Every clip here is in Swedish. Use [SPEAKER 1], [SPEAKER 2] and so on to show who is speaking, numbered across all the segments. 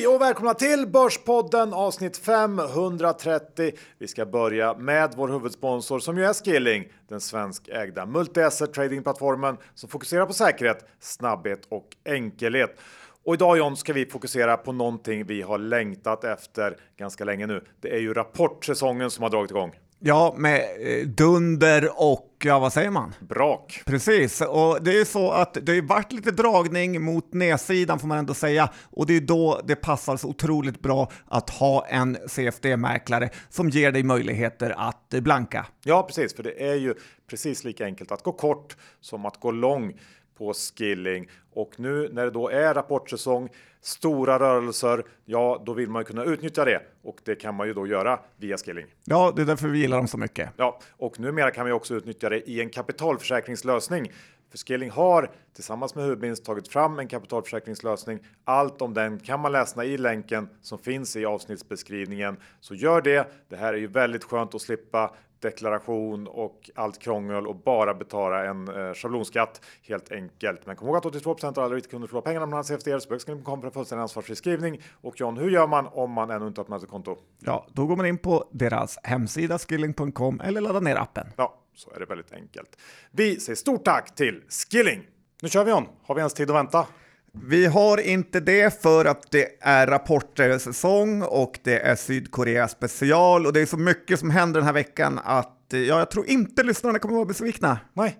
[SPEAKER 1] Hej och välkomna till Börspodden avsnitt 530. Vi ska börja med vår huvudsponsor som ju är Skilling, den svenskägda multi-asset tradingplattformen som fokuserar på säkerhet, snabbhet och enkelhet. Och idag John ska vi fokusera på någonting vi har längtat efter ganska länge nu. Det är ju rapportsäsongen som har dragit igång.
[SPEAKER 2] Ja, med eh, dunder och, ja vad säger man?
[SPEAKER 1] Brak.
[SPEAKER 2] Precis, och det är ju så att det har varit lite dragning mot nedsidan får man ändå säga, och det är då det passar så otroligt bra att ha en CFD-mäklare som ger dig möjligheter att blanka.
[SPEAKER 1] Ja, precis, för det är ju precis lika enkelt att gå kort som att gå lång på Skilling och nu när det då är rapportsäsong, stora rörelser, ja, då vill man ju kunna utnyttja det och det kan man ju då göra via Skilling.
[SPEAKER 2] Ja, det är därför vi gillar dem så mycket.
[SPEAKER 1] Ja, och numera kan vi också utnyttja det i en kapitalförsäkringslösning. För Skilling har tillsammans med Hubins tagit fram en kapitalförsäkringslösning. Allt om den kan man läsa i länken som finns i avsnittsbeskrivningen. Så gör det. Det här är ju väldigt skönt att slippa deklaration och allt krångel och bara betala en eh, schablonskatt helt enkelt. Men kom ihåg att 82 av alla riktiga förlorar pengarna mellan CFD och Spökskrivning för en fullständig ansvarsfri skrivning. Och John, hur gör man om man ännu inte öppnat ett konto?
[SPEAKER 2] Ja, då går man in på deras hemsida skilling.com eller laddar ner appen.
[SPEAKER 1] Ja, så är det väldigt enkelt. Vi säger stort tack till Skilling! Nu kör vi John. Har vi ens tid att vänta?
[SPEAKER 2] Vi har inte det för att det är rapportsäsong och det är Sydkorea special och det är så mycket som händer den här veckan att ja, jag tror inte lyssnarna kommer att vara besvikna.
[SPEAKER 1] Nej,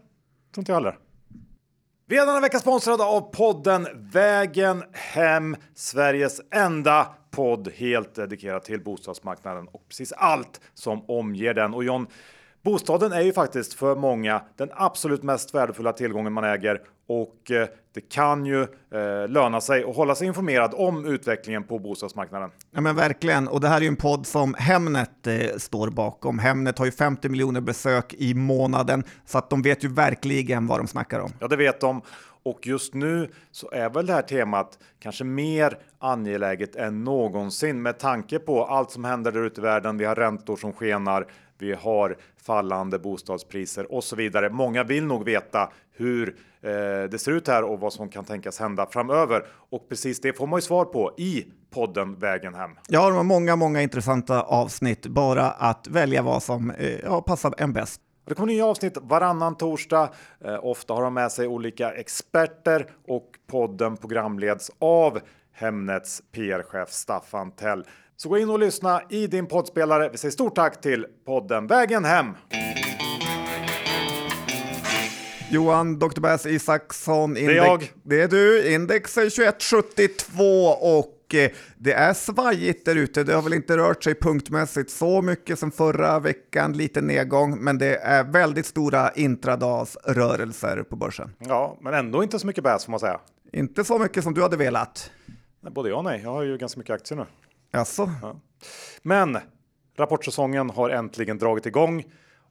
[SPEAKER 1] tror inte jag heller. Vi är denna vecka sponsrade av podden Vägen Hem, Sveriges enda podd helt dedikerad till bostadsmarknaden och precis allt som omger den. Och John, Bostaden är ju faktiskt för många den absolut mest värdefulla tillgången man äger och eh, det kan ju eh, löna sig att hålla sig informerad om utvecklingen på bostadsmarknaden.
[SPEAKER 2] Ja men verkligen, och det här är ju en podd som Hemnet eh, står bakom. Hemnet har ju 50 miljoner besök i månaden så att de vet ju verkligen vad de snackar om.
[SPEAKER 1] Ja, det vet de. Och just nu så är väl det här temat kanske mer angeläget än någonsin med tanke på allt som händer där ute i världen. Vi har räntor som skenar vi har fallande bostadspriser och så vidare. Många vill nog veta hur eh, det ser ut här och vad som kan tänkas hända framöver. Och precis det får man ju svar på i podden Vägen hem.
[SPEAKER 2] Ja, de har många, många intressanta avsnitt. Bara att välja vad som eh, ja, passar en bäst.
[SPEAKER 1] Det kommer nya avsnitt varannan torsdag. Eh, ofta har de med sig olika experter och podden programleds av Hemnets PR-chef Staffan Tell. Så gå in och lyssna i din poddspelare. Vi säger stort tack till podden Vägen hem.
[SPEAKER 2] Johan Dr. Bass Isaksson.
[SPEAKER 1] Index, det är jag.
[SPEAKER 2] Det är du. Index är 2172 och eh, det är svajigt där ute. Det har väl inte rört sig punktmässigt så mycket som förra veckan. Lite nedgång, men det är väldigt stora intradagsrörelser på börsen.
[SPEAKER 1] Ja, men ändå inte så mycket bass får man säga.
[SPEAKER 2] Inte så mycket som du hade velat.
[SPEAKER 1] Både ja och nej. Jag har ju ganska mycket aktier nu.
[SPEAKER 2] Alltså.
[SPEAKER 1] Ja. Men rapportsäsongen har äntligen dragit igång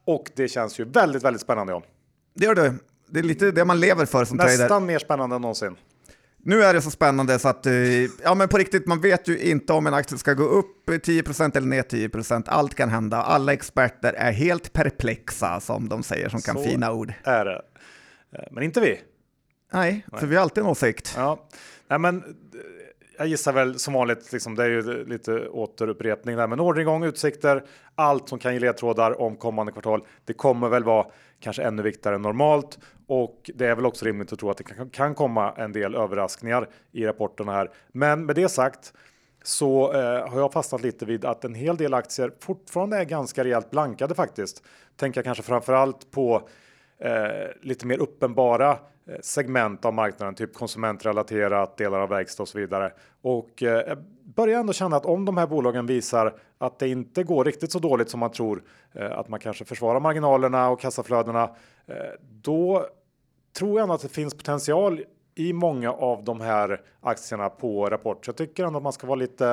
[SPEAKER 1] och det känns ju väldigt, väldigt spännande. Ja.
[SPEAKER 2] Det gör det. Det är lite det man lever för som
[SPEAKER 1] Nästan
[SPEAKER 2] trader.
[SPEAKER 1] Nästan mer spännande än någonsin.
[SPEAKER 2] Nu är det så spännande så att, eh, ja men på riktigt, man vet ju inte om en aktie ska gå upp 10% eller ner 10%. Allt kan hända. Alla experter är helt perplexa, som de säger, som kan så fina ord.
[SPEAKER 1] är det. Eh, men inte vi.
[SPEAKER 2] Nej, Nej, för vi har alltid en åsikt.
[SPEAKER 1] Ja. Nej, men jag gissar väl som vanligt, liksom, det är ju lite återupprepning där, men orderingång, utsikter, allt som kan ge ledtrådar om kommande kvartal. Det kommer väl vara kanske ännu viktigare än normalt och det är väl också rimligt att tro att det kan, kan komma en del överraskningar i rapporterna här. Men med det sagt så eh, har jag fastnat lite vid att en hel del aktier fortfarande är ganska rejält blankade faktiskt. Tänker jag kanske framförallt på eh, lite mer uppenbara Eh, segment av marknaden, typ konsumentrelaterat, delar av verkstad och så vidare. Och eh, börjar ändå känna att om de här bolagen visar att det inte går riktigt så dåligt som man tror, eh, att man kanske försvarar marginalerna och kassaflödena, eh, då tror jag ändå att det finns potential i många av de här aktierna på rapport. Så jag tycker ändå att man ska vara lite,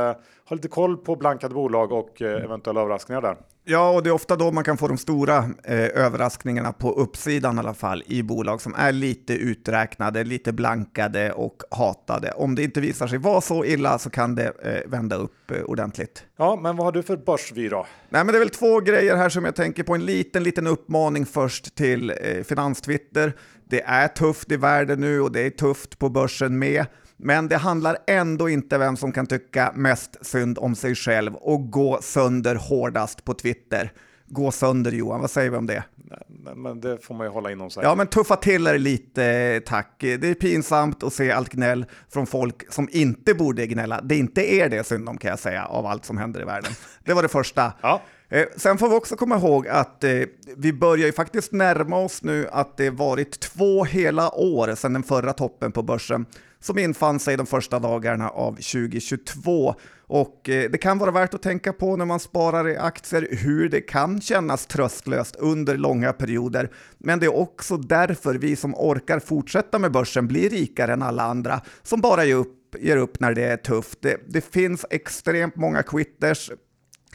[SPEAKER 1] ha lite koll på blankade bolag och eh, eventuella överraskningar där.
[SPEAKER 2] Ja, och det är ofta då man kan få de stora eh, överraskningarna på uppsidan i alla fall i bolag som är lite uträknade, lite blankade och hatade. Om det inte visar sig vara så illa så kan det eh, vända upp eh, ordentligt.
[SPEAKER 1] Ja, men vad har du för börsvy då?
[SPEAKER 2] Nej, men det är väl två grejer här som jag tänker på. En liten, liten uppmaning först till eh, Finanstwitter. Det är tufft i världen nu och det är tufft på börsen med. Men det handlar ändå inte vem som kan tycka mest synd om sig själv och gå sönder hårdast på Twitter. Gå sönder Johan, vad säger vi om det?
[SPEAKER 1] Nej, men det får man ju hålla inom sig.
[SPEAKER 2] Ja, men tuffa till er lite tack. Det är pinsamt att se allt gnäll från folk som inte borde gnälla. Det är inte er det synd om kan jag säga, av allt som händer i världen. Det var det första.
[SPEAKER 1] Ja.
[SPEAKER 2] Eh, sen får vi också komma ihåg att eh, vi börjar ju faktiskt närma oss nu att det varit två hela år sedan den förra toppen på börsen som infann sig de första dagarna av 2022. Och eh, det kan vara värt att tänka på när man sparar i aktier hur det kan kännas tröstlöst under långa perioder. Men det är också därför vi som orkar fortsätta med börsen blir rikare än alla andra som bara ger upp, ger upp när det är tufft. Det, det finns extremt många quitters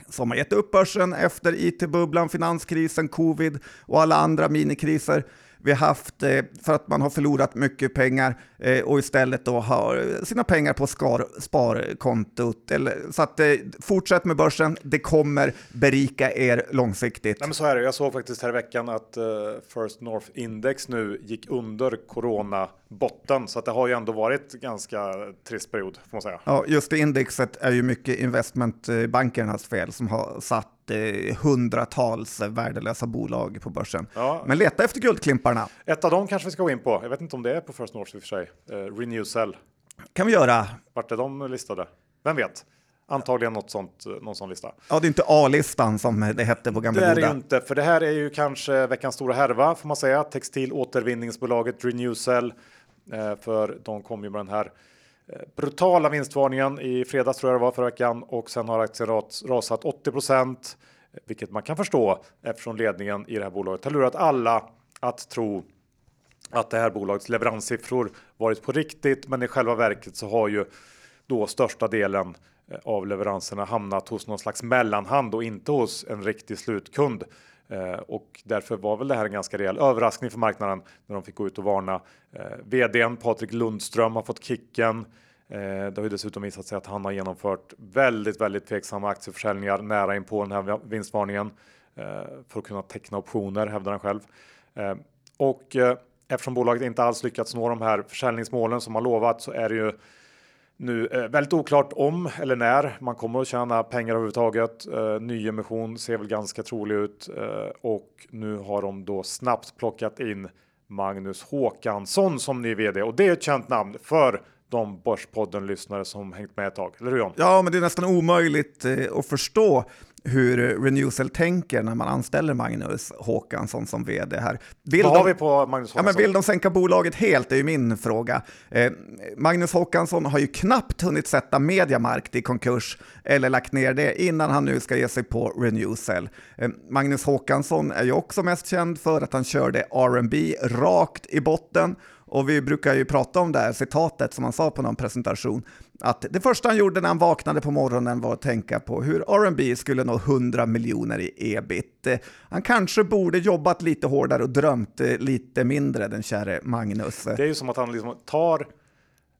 [SPEAKER 2] som har gett upp börsen efter it-bubblan, finanskrisen, covid och alla andra minikriser vi har haft eh, för att man har förlorat mycket pengar eh, och istället då har sina pengar på skar, sparkontot. Eller, så att eh, fortsätt med börsen, det kommer berika er långsiktigt.
[SPEAKER 1] Nej, men så här. Jag såg faktiskt här i veckan att eh, First North Index nu gick under corona botten så att det har ju ändå varit ganska trist period får man säga.
[SPEAKER 2] Ja, just indexet är ju mycket investmentbankernas fel som har satt hundratals värdelösa bolag på börsen. Ja. Men leta efter guldklimparna.
[SPEAKER 1] Ett av dem kanske vi ska gå in på. Jag vet inte om det är på First North i och för sig. Uh, Renewcell.
[SPEAKER 2] kan vi göra.
[SPEAKER 1] Vart är de listade? Vem vet? Antagligen något sånt, eh, någon sån lista.
[SPEAKER 2] Ja, det är inte A-listan som det hette på gamla
[SPEAKER 1] Det är det inte, för det här är ju kanske veckans stora härva får man säga. Textil återvinningsbolaget Renewcell. Eh, för de kom ju med den här eh, brutala vinstvarningen i fredags tror jag det var förra veckan och sen har aktien rasat 80% eh, vilket man kan förstå eftersom ledningen i det här bolaget har lurat alla att tro att det här bolagets leveranssiffror varit på riktigt. Men i själva verket så har ju då största delen av leveranserna hamnat hos någon slags mellanhand och inte hos en riktig slutkund. Eh, och därför var väl det här en ganska rejäl överraskning för marknaden när de fick gå ut och varna. Eh, VDn Patrik Lundström har fått kicken. Eh, det har ju dessutom visat sig att han har genomfört väldigt, väldigt tveksamma aktieförsäljningar nära in på den här vinstvarningen eh, för att kunna teckna optioner, hävdar han själv. Eh, och eftersom bolaget inte alls lyckats nå de här försäljningsmålen som har lovat så är det ju nu eh, väldigt oklart om eller när man kommer att tjäna pengar överhuvudtaget. Eh, nyemission ser väl ganska trolig ut eh, och nu har de då snabbt plockat in Magnus Håkansson som ny vd och det är ett känt namn för de Börspodden lyssnare som hängt med ett tag, eller hur John?
[SPEAKER 2] Ja, men det är nästan omöjligt eh, att förstå hur Renewcell tänker när man anställer Magnus Håkansson som vd här.
[SPEAKER 1] Vill Vad de, har vi på Magnus
[SPEAKER 2] Håkansson? Ja, men vill de sänka bolaget helt? Det är ju min fråga. Eh, Magnus Håkansson har ju knappt hunnit sätta Mediamarkt i konkurs eller lagt ner det innan han nu ska ge sig på Renewcell. Eh, Magnus Håkansson är ju också mest känd för att han körde R&B rakt i botten och vi brukar ju prata om det här citatet som han sa på någon presentation, att det första han gjorde när han vaknade på morgonen var att tänka på hur R&B skulle nå 100 miljoner i ebit. Han kanske borde jobbat lite hårdare och drömt eh, lite mindre, den käre Magnus.
[SPEAKER 1] Det är ju som att han liksom tar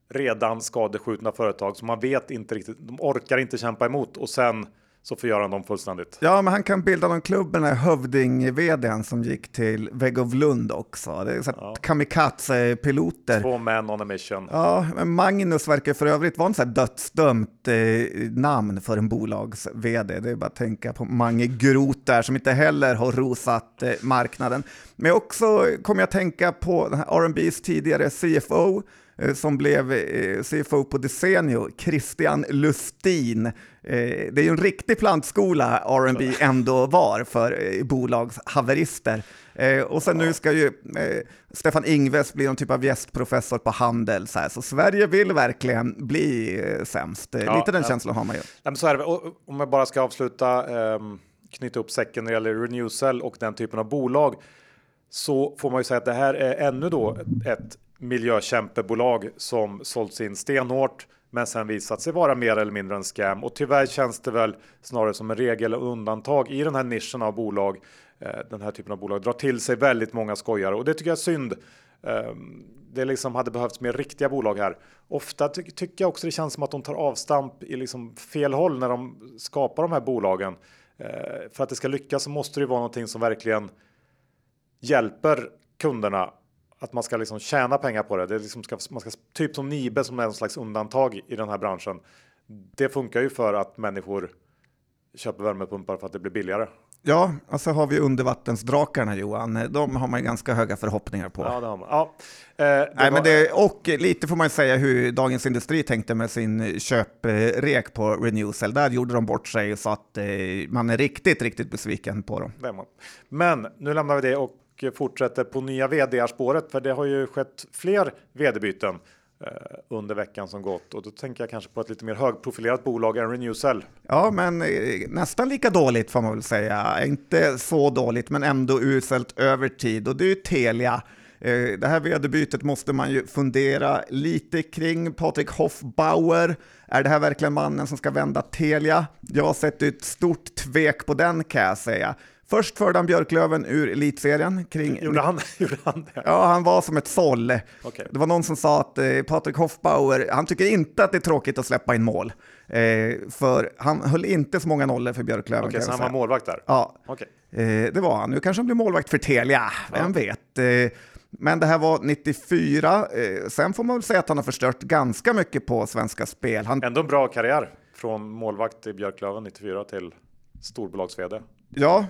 [SPEAKER 1] redan skadeskjutna företag som man vet inte riktigt, de orkar inte kämpa emot och sen så förgör han dem fullständigt.
[SPEAKER 2] Ja, men han kan bilda någon klubb med den här hövding-vdn som gick till Vägg of Lund också. Det är så ja. kamikaze-piloter.
[SPEAKER 1] Två man on a mission.
[SPEAKER 2] Ja, men Magnus verkar för övrigt vara en sån här dödsdömt eh, namn för en bolags-vd. Det är bara att tänka på Mange Groth där som inte heller har rosat eh, marknaden. Men också kommer jag att tänka på R&B's tidigare CFO Eh, som blev eh, CFO på Desenio, Christian Lustin. Eh, det är ju en riktig plantskola R&B ändå var för bolagshaverister. Och sen nu ska ju Stefan Ingves bli någon typ av gästprofessor på handel. Så, här. så Sverige vill verkligen bli sämst. Ja, Lite den känslan har man ju.
[SPEAKER 1] Ja, så är det. om jag bara ska avsluta, ehm, knyta upp säcken när det gäller Renewcell och den typen av bolag så får man ju säga att det här är ännu då ett miljökämpebolag som sålts in stenhårt men sen visat sig vara mer eller mindre en scam. Och tyvärr känns det väl snarare som en regel och undantag i den här nischen av bolag. Eh, den här typen av bolag drar till sig väldigt många skojare och det tycker jag är synd. Ehm, det liksom hade behövts mer riktiga bolag här. Ofta ty tycker jag också det känns som att de tar avstamp i liksom fel håll när de skapar de här bolagen. Eh, för att det ska lyckas så måste det vara någonting som verkligen hjälper kunderna att man ska liksom tjäna pengar på det. det är liksom ska, man ska, typ som Nibe som är en slags undantag i den här branschen. Det funkar ju för att människor köper värmepumpar för att det blir billigare.
[SPEAKER 2] Ja, och så har vi undervattensdrakarna Johan. De har man ganska höga förhoppningar på.
[SPEAKER 1] Ja, det har man. Ja,
[SPEAKER 2] eh, Nej, var... men det, och lite får man säga hur Dagens Industri tänkte med sin köprek på Renewcell. Där gjorde de bort sig så att eh, man är riktigt, riktigt besviken på dem.
[SPEAKER 1] Men nu lämnar vi det och fortsätter på nya vd-spåret, för det har ju skett fler vd-byten. Eh, under veckan som gått och då tänker jag kanske på ett lite mer högprofilerat bolag än Renewcell.
[SPEAKER 2] Ja, men eh, nästan lika dåligt får man väl säga. Inte så dåligt, men ändå uselt över tid och det är ju Telia. Eh, det här vd-bytet måste man ju fundera lite kring. Patrik Hoffbauer, är det här verkligen mannen som ska vända Telia? Jag har sett ett stort tvek på den kan jag säga. Först förde han Björklöven ur elitserien. Kring...
[SPEAKER 1] Gjorde han, gjorde han det?
[SPEAKER 2] Ja, han var som ett såll. Okay. Det var någon som sa att eh, Patrik Hoffbauer, han tycker inte att det är tråkigt att släppa in mål. Eh, för han höll inte så många nollor för Björklöven.
[SPEAKER 1] Okej, okay, så han var målvakt där?
[SPEAKER 2] Ja, okay. eh, det var han. Nu kanske han blir målvakt för Telia, vem ja. vet. Eh, men det här var 94. Eh, sen får man väl säga att han har förstört ganska mycket på Svenska Spel. Han...
[SPEAKER 1] Ändå en bra karriär från målvakt i Björklöven 94 till storbolags-vd.
[SPEAKER 2] Ja,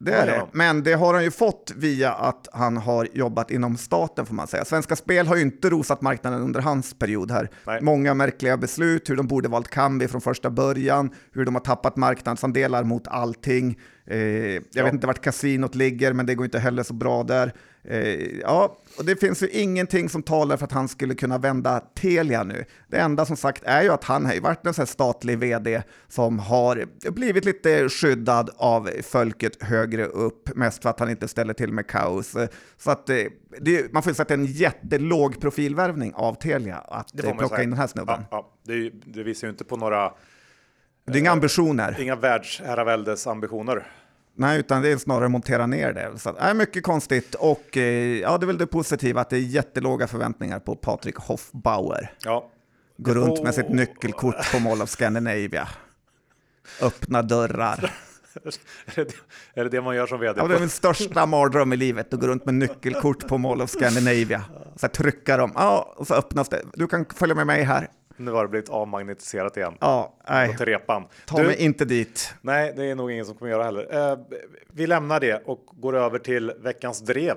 [SPEAKER 2] det är det. Men det har han ju fått via att han har jobbat inom staten får man säga. Svenska Spel har ju inte rosat marknaden under hans period här. Nej. Många märkliga beslut, hur de borde valt Kambi från första början, hur de har tappat marknadsandelar mot allting. Eh, jag ja. vet inte vart kasinot ligger, men det går inte heller så bra där. Eh, ja, och det finns ju ingenting som talar för att han skulle kunna vända Telia nu. Det enda som sagt är ju att han har varit en sån statlig vd som har blivit lite skyddad av folket högre upp, mest för att han inte ställer till med kaos. Så att eh, det, man får ju säga att det är en jättelåg profilvärvning av Telia att plocka in den här snubben.
[SPEAKER 1] Ja, ja. Det, det visar ju inte på några
[SPEAKER 2] det är inga ambitioner.
[SPEAKER 1] Inga världsherraväldes ambitioner.
[SPEAKER 2] Nej, utan det är snarare montera ner det. Så är mycket konstigt och eh, ja, det är väl det positiva att det är jättelåga förväntningar på Patrik Hoffbauer.
[SPEAKER 1] Ja.
[SPEAKER 2] Går runt med sitt nyckelkort på Mall of Scandinavia. Öppna dörrar.
[SPEAKER 1] är, det, är det det man gör som vd?
[SPEAKER 2] Ja, det är min största mardröm i livet, att gå runt med nyckelkort på Mall of Scandinavia. Så här, trycka dem, ja, och så öppnas det. Du kan följa med mig här.
[SPEAKER 1] Nu har det blivit avmagnetiserat igen.
[SPEAKER 2] Ja, nej.
[SPEAKER 1] Till repan.
[SPEAKER 2] Ta du, mig inte dit.
[SPEAKER 1] Nej, det är nog ingen som kommer göra heller. Eh, vi lämnar det och går över till veckans drev.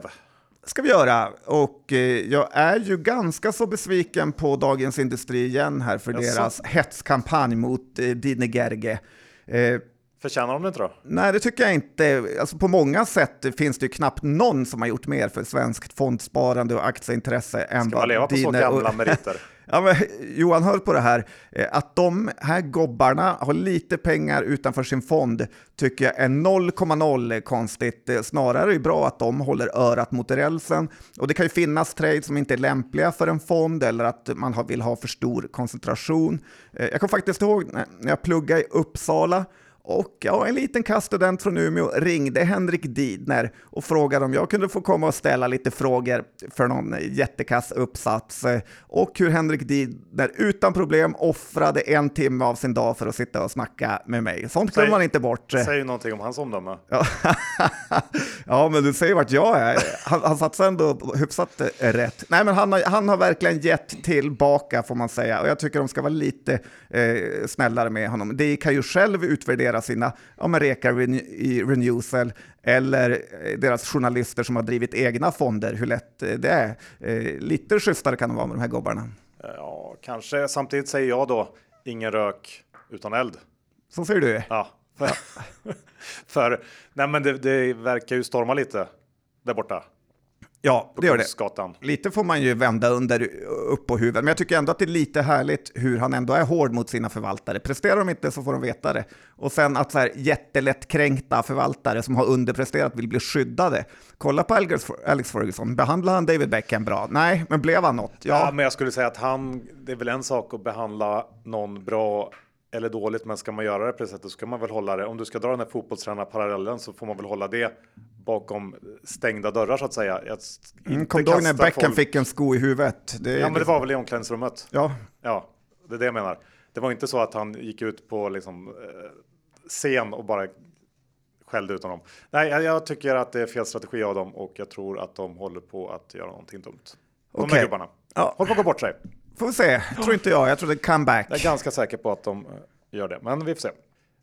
[SPEAKER 2] ska vi göra. Och eh, jag är ju ganska så besviken på Dagens Industri igen här för Jaså. deras hetskampanj mot eh, Dine Gerge. Eh,
[SPEAKER 1] Förtjänar de det inte då?
[SPEAKER 2] Nej, det tycker jag inte. Alltså, på många sätt finns det ju knappt någon som har gjort mer för svenskt fondsparande och aktieintresse än
[SPEAKER 1] Ska man leva på så gamla meriter?
[SPEAKER 2] Ja, men, Johan, hör på det här. Eh, att de här gobbarna har lite pengar utanför sin fond tycker jag är 0,0 konstigt. Eh, snarare är det bra att de håller örat mot rälsen. Och det kan ju finnas trades som inte är lämpliga för en fond eller att man vill ha för stor koncentration. Eh, jag kommer faktiskt ihåg när jag pluggade i Uppsala och ja, en liten kaststudent från Umeå ringde Henrik Didner och frågade om jag kunde få komma och ställa lite frågor för någon jättekass uppsats. Och hur Henrik Didner utan problem offrade en timme av sin dag för att sitta och snacka med mig. Sånt glömmer man inte bort.
[SPEAKER 1] Säg någonting om hans omdöme.
[SPEAKER 2] Ja. men du säger vart jag är. Han, han satsade ändå hyfsat rätt. Nej, men han har, han har verkligen gett tillbaka får man säga. Och jag tycker de ska vara lite eh, snällare med honom. Det kan ju själv utvärdera representera sina ja, men rekar i Renewcell eller eh, deras journalister som har drivit egna fonder, hur lätt eh, det är. Eh, lite schysstare kan det vara med de här gobbarna.
[SPEAKER 1] Ja, kanske. Samtidigt säger jag då, ingen rök utan eld.
[SPEAKER 2] Så säger du?
[SPEAKER 1] Ja. För, för nej men det, det verkar ju storma lite där borta.
[SPEAKER 2] Ja, det gör det. Lite får man ju vända under upp på huvudet, men jag tycker ändå att det är lite härligt hur han ändå är hård mot sina förvaltare. Presterar de inte så får de veta det. Och sen att så här jättelättkränkta förvaltare som har underpresterat vill bli skyddade. Kolla på Alex Ferguson, behandlar han David Beckham bra? Nej, men blev han något?
[SPEAKER 1] Ja. ja, men jag skulle säga att han, det är väl en sak att behandla någon bra eller dåligt, men ska man göra det på det sättet så ska man väl hålla det. Om du ska dra den här fotbollstränarparallellen så får man väl hålla det bakom stängda dörrar så att säga.
[SPEAKER 2] Mm, Kom du ihåg när Beckham folk... fick en sko i huvudet?
[SPEAKER 1] Det, ja, men det var väl i omklädningsrummet.
[SPEAKER 2] Ja.
[SPEAKER 1] Ja, det är det jag menar. Det var inte så att han gick ut på liksom, eh, scen och bara skällde ut honom. Nej, jag, tycker att det är fel strategi av dem och jag tror att de håller på att göra någonting dumt. De
[SPEAKER 2] Okej.
[SPEAKER 1] där gubbarna.
[SPEAKER 2] Ja.
[SPEAKER 1] Håller på att gå bort sig.
[SPEAKER 2] Får vi se, tror inte jag. Jag tror det är comeback.
[SPEAKER 1] Jag är ganska säker på att de eh, gör det, men vi får se.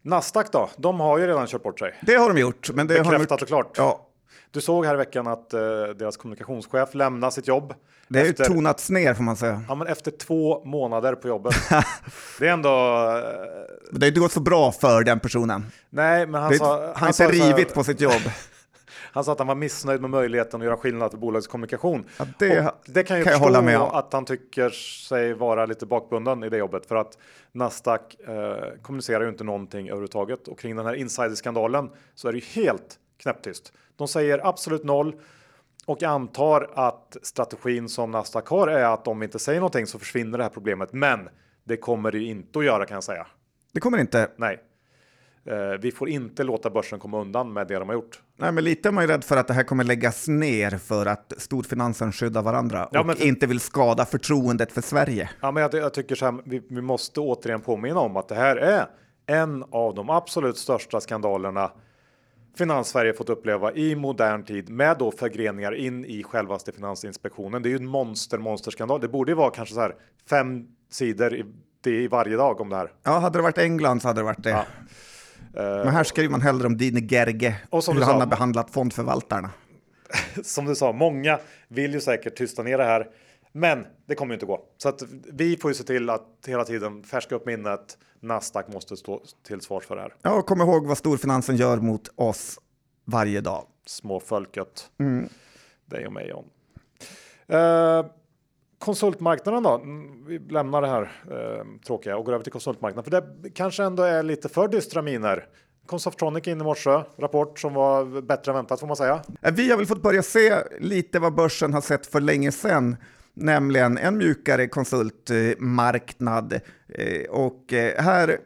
[SPEAKER 1] Nasdaq då? De har ju redan kört bort sig.
[SPEAKER 2] Det har de gjort. Men det har de
[SPEAKER 1] Bekräftat
[SPEAKER 2] gjort.
[SPEAKER 1] och klart.
[SPEAKER 2] Ja,
[SPEAKER 1] Du såg här i veckan att eh, deras kommunikationschef lämnar sitt jobb.
[SPEAKER 2] det har ju tonats ner får man säga.
[SPEAKER 1] ja, men efter två månader på jobbet. det är ändå... Eh,
[SPEAKER 2] Det har inte gått så bra för den personen.
[SPEAKER 1] nej, men han
[SPEAKER 2] Det,
[SPEAKER 1] sa...
[SPEAKER 2] han
[SPEAKER 1] Han
[SPEAKER 2] har
[SPEAKER 1] sa,
[SPEAKER 2] inte
[SPEAKER 1] så här-
[SPEAKER 2] rivit på sitt jobb.
[SPEAKER 1] han sa att han var missnöjd med möjligheten att göra skillnad för bolagets kommunikation.
[SPEAKER 2] Ja, det-
[SPEAKER 1] det kan jag,
[SPEAKER 2] kan jag hålla med om.
[SPEAKER 1] att han tycker sig vara lite bakbunden i det jobbet för att Nasdaq eh, kommunicerar ju inte någonting överhuvudtaget och kring den här insiderskandalen så är det ju helt knäpptyst. De säger absolut noll och antar att strategin som Nasdaq har är att om vi inte säger någonting så försvinner det här problemet. Men det kommer det ju inte att göra kan jag säga.
[SPEAKER 2] Det kommer inte.
[SPEAKER 1] Nej, eh, vi får inte låta börsen komma undan med det de har gjort.
[SPEAKER 2] Nej, men lite är man ju rädd för att det här kommer läggas ner för att storfinansen skyddar varandra
[SPEAKER 1] Ja,
[SPEAKER 2] och inte vill skada förtroendet för Sverige.
[SPEAKER 1] Ja, men jag, jag tycker så här, vi, vi måste återigen påminna om att det här är en av de absolut största skandalerna Finanssverige fått uppleva i modern tid med då förgreningar in i självaste Finansinspektionen. Det är ju en monster monsterskandal. Det borde ju vara kanske så här fem sidor i, det i varje dag om det här.
[SPEAKER 2] Ja, hade det varit England så hade det varit det.
[SPEAKER 1] Ja.
[SPEAKER 2] Men här skriver man hellre om Dine Gerge,
[SPEAKER 1] Och som
[SPEAKER 2] hur
[SPEAKER 1] du
[SPEAKER 2] han
[SPEAKER 1] sa-
[SPEAKER 2] har behandlat fondförvaltarna.
[SPEAKER 1] Som du sa, många vill ju säkert tysta ner det här, men det kommer ju inte gå. Så att vi får ju se till att hela tiden färska upp minnet. Nasdaq måste stå till svars för det här.
[SPEAKER 2] Ja, och kom ihåg vad storfinansen gör mot oss varje dag.
[SPEAKER 1] småfolket. Dig och mig John. Eh, konsultmarknaden då? Mm, vi lämnar det här eh, tråkiga och går över till konsultmarknaden. För det kanske ändå är lite för dystra miner. Consoftronic in i morse, rapport som var bättre än väntat får man säga.
[SPEAKER 2] Eh, vi har väl fått börja se lite vad börsen har sett för länge sedan, nämligen en mjukare konsultmarknad. Eh, och eh, här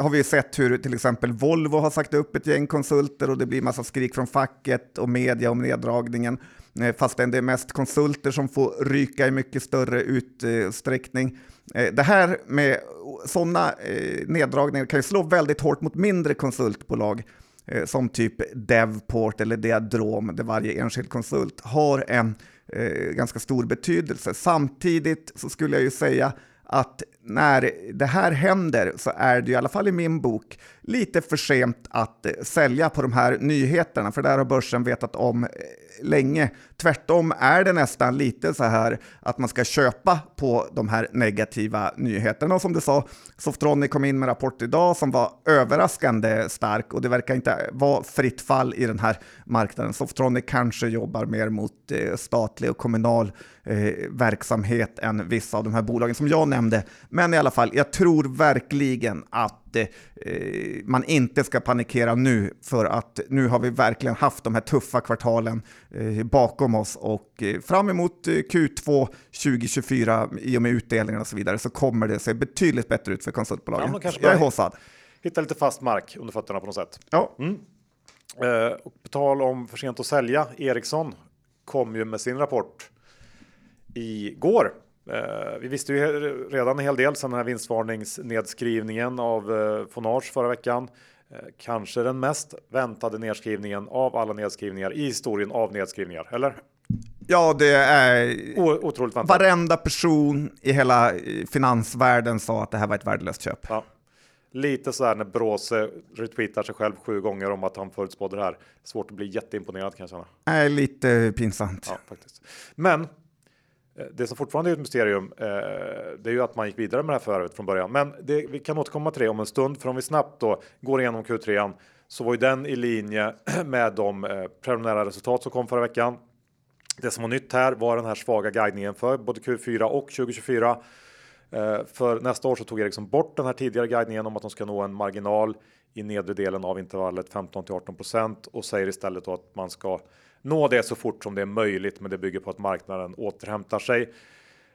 [SPEAKER 2] har vi sett hur till exempel Volvo har sagt upp ett gäng konsulter och det blir massa skrik från facket och media om neddragningen. Eh, Fastän det är mest konsulter som får ryka i mycket större utsträckning. Eh, det här med sådana eh, neddragningar kan ju slå väldigt hårt mot mindre konsultbolag som typ Devport eller Diadrom, där varje enskild konsult har en ganska stor betydelse. Samtidigt så skulle jag ju säga att när det här händer så är det i alla fall i min bok lite för sent att eh, sälja på de här nyheterna, för där har börsen vetat om eh, länge. Tvärtom är det nästan lite så här att man ska köpa på de här negativa nyheterna. Och som du sa, Softronic kom in med en rapport idag som var överraskande stark och det verkar inte vara fritt fall i den här marknaden. Softronic kanske jobbar mer mot eh, statlig och kommunal verksamhet än vissa av de här bolagen som jag nämnde. Men i alla fall, jag tror verkligen att eh, man inte ska panikera nu för att nu har vi verkligen haft de här tuffa kvartalen eh, bakom oss och eh, fram emot eh, Q2 2024 i och med utdelningar och så vidare så kommer det se betydligt bättre ut för
[SPEAKER 1] Ja,
[SPEAKER 2] konsultbolagen.
[SPEAKER 1] kanske
[SPEAKER 2] jag är haussad.
[SPEAKER 1] Hitta lite fast mark under fötterna på något sätt.
[SPEAKER 2] Ja,
[SPEAKER 1] Eh, och på tal om för sent att sälja, Ericsson kom ju med sin rapport igår. Eh, vi visste ju redan en hel del sedan den här vinstvarningsnedskrivningen av eh, Fonage förra veckan. Eh, kanske den mest väntade nedskrivningen av alla nedskrivningar i historien av nedskrivningar, eller?
[SPEAKER 2] ja det är...
[SPEAKER 1] O- otroligt väntat.
[SPEAKER 2] Varenda person i hela eh, finansvärlden sa att det här var ett värdelöst köp.
[SPEAKER 1] Ja. Lite så här när Bråse retweetar sig själv sju gånger om att han förutspådde det här. Svårt att bli jätteimponerad kan jag känna.
[SPEAKER 2] är lite pinsamt.
[SPEAKER 1] Ja, faktiskt. Men Eh, det som fortfarande är ett mysterium, eh, det är ju att man gick vidare med det här förvärvet från början. Men det, vi kan återkomma till det om en stund, för om vi snabbt då går igenom Q3 så var ju den i linje med de eh, preliminära resultat som kom förra veckan. Det som var nytt här var den här svaga guidningen för både Q4 och 2024. Eh, för nästa år så tog Ericsson bort den här tidigare guidningen om att de ska nå en marginal i nedre delen av intervallet 15 till 18% och säger istället då att man ska nå det så fort som det är möjligt. Men det bygger på att marknaden återhämtar sig.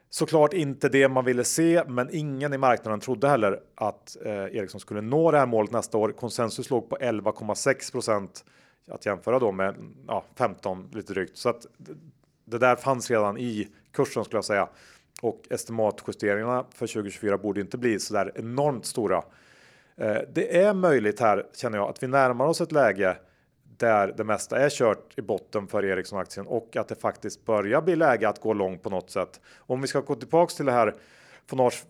[SPEAKER 1] Såklart inte det man ville se, men ingen i marknaden trodde heller att eh, Ericsson skulle nå det här målet nästa år. Konsensus låg på 11,6 procent att jämföra då med ja, 15 lite drygt. Så att det- det där fanns redan i kursen skulle jag säga. Och estimatjusteringarna för 2024 borde inte bli så där enormt stora. Eh, det är möjligt här känner jag att vi närmar oss ett läge där det mesta är kört i botten för Ericsson-aktien och att det faktiskt börjar bli läge att gå långt på något sätt. Om vi ska gå tillbaks till det här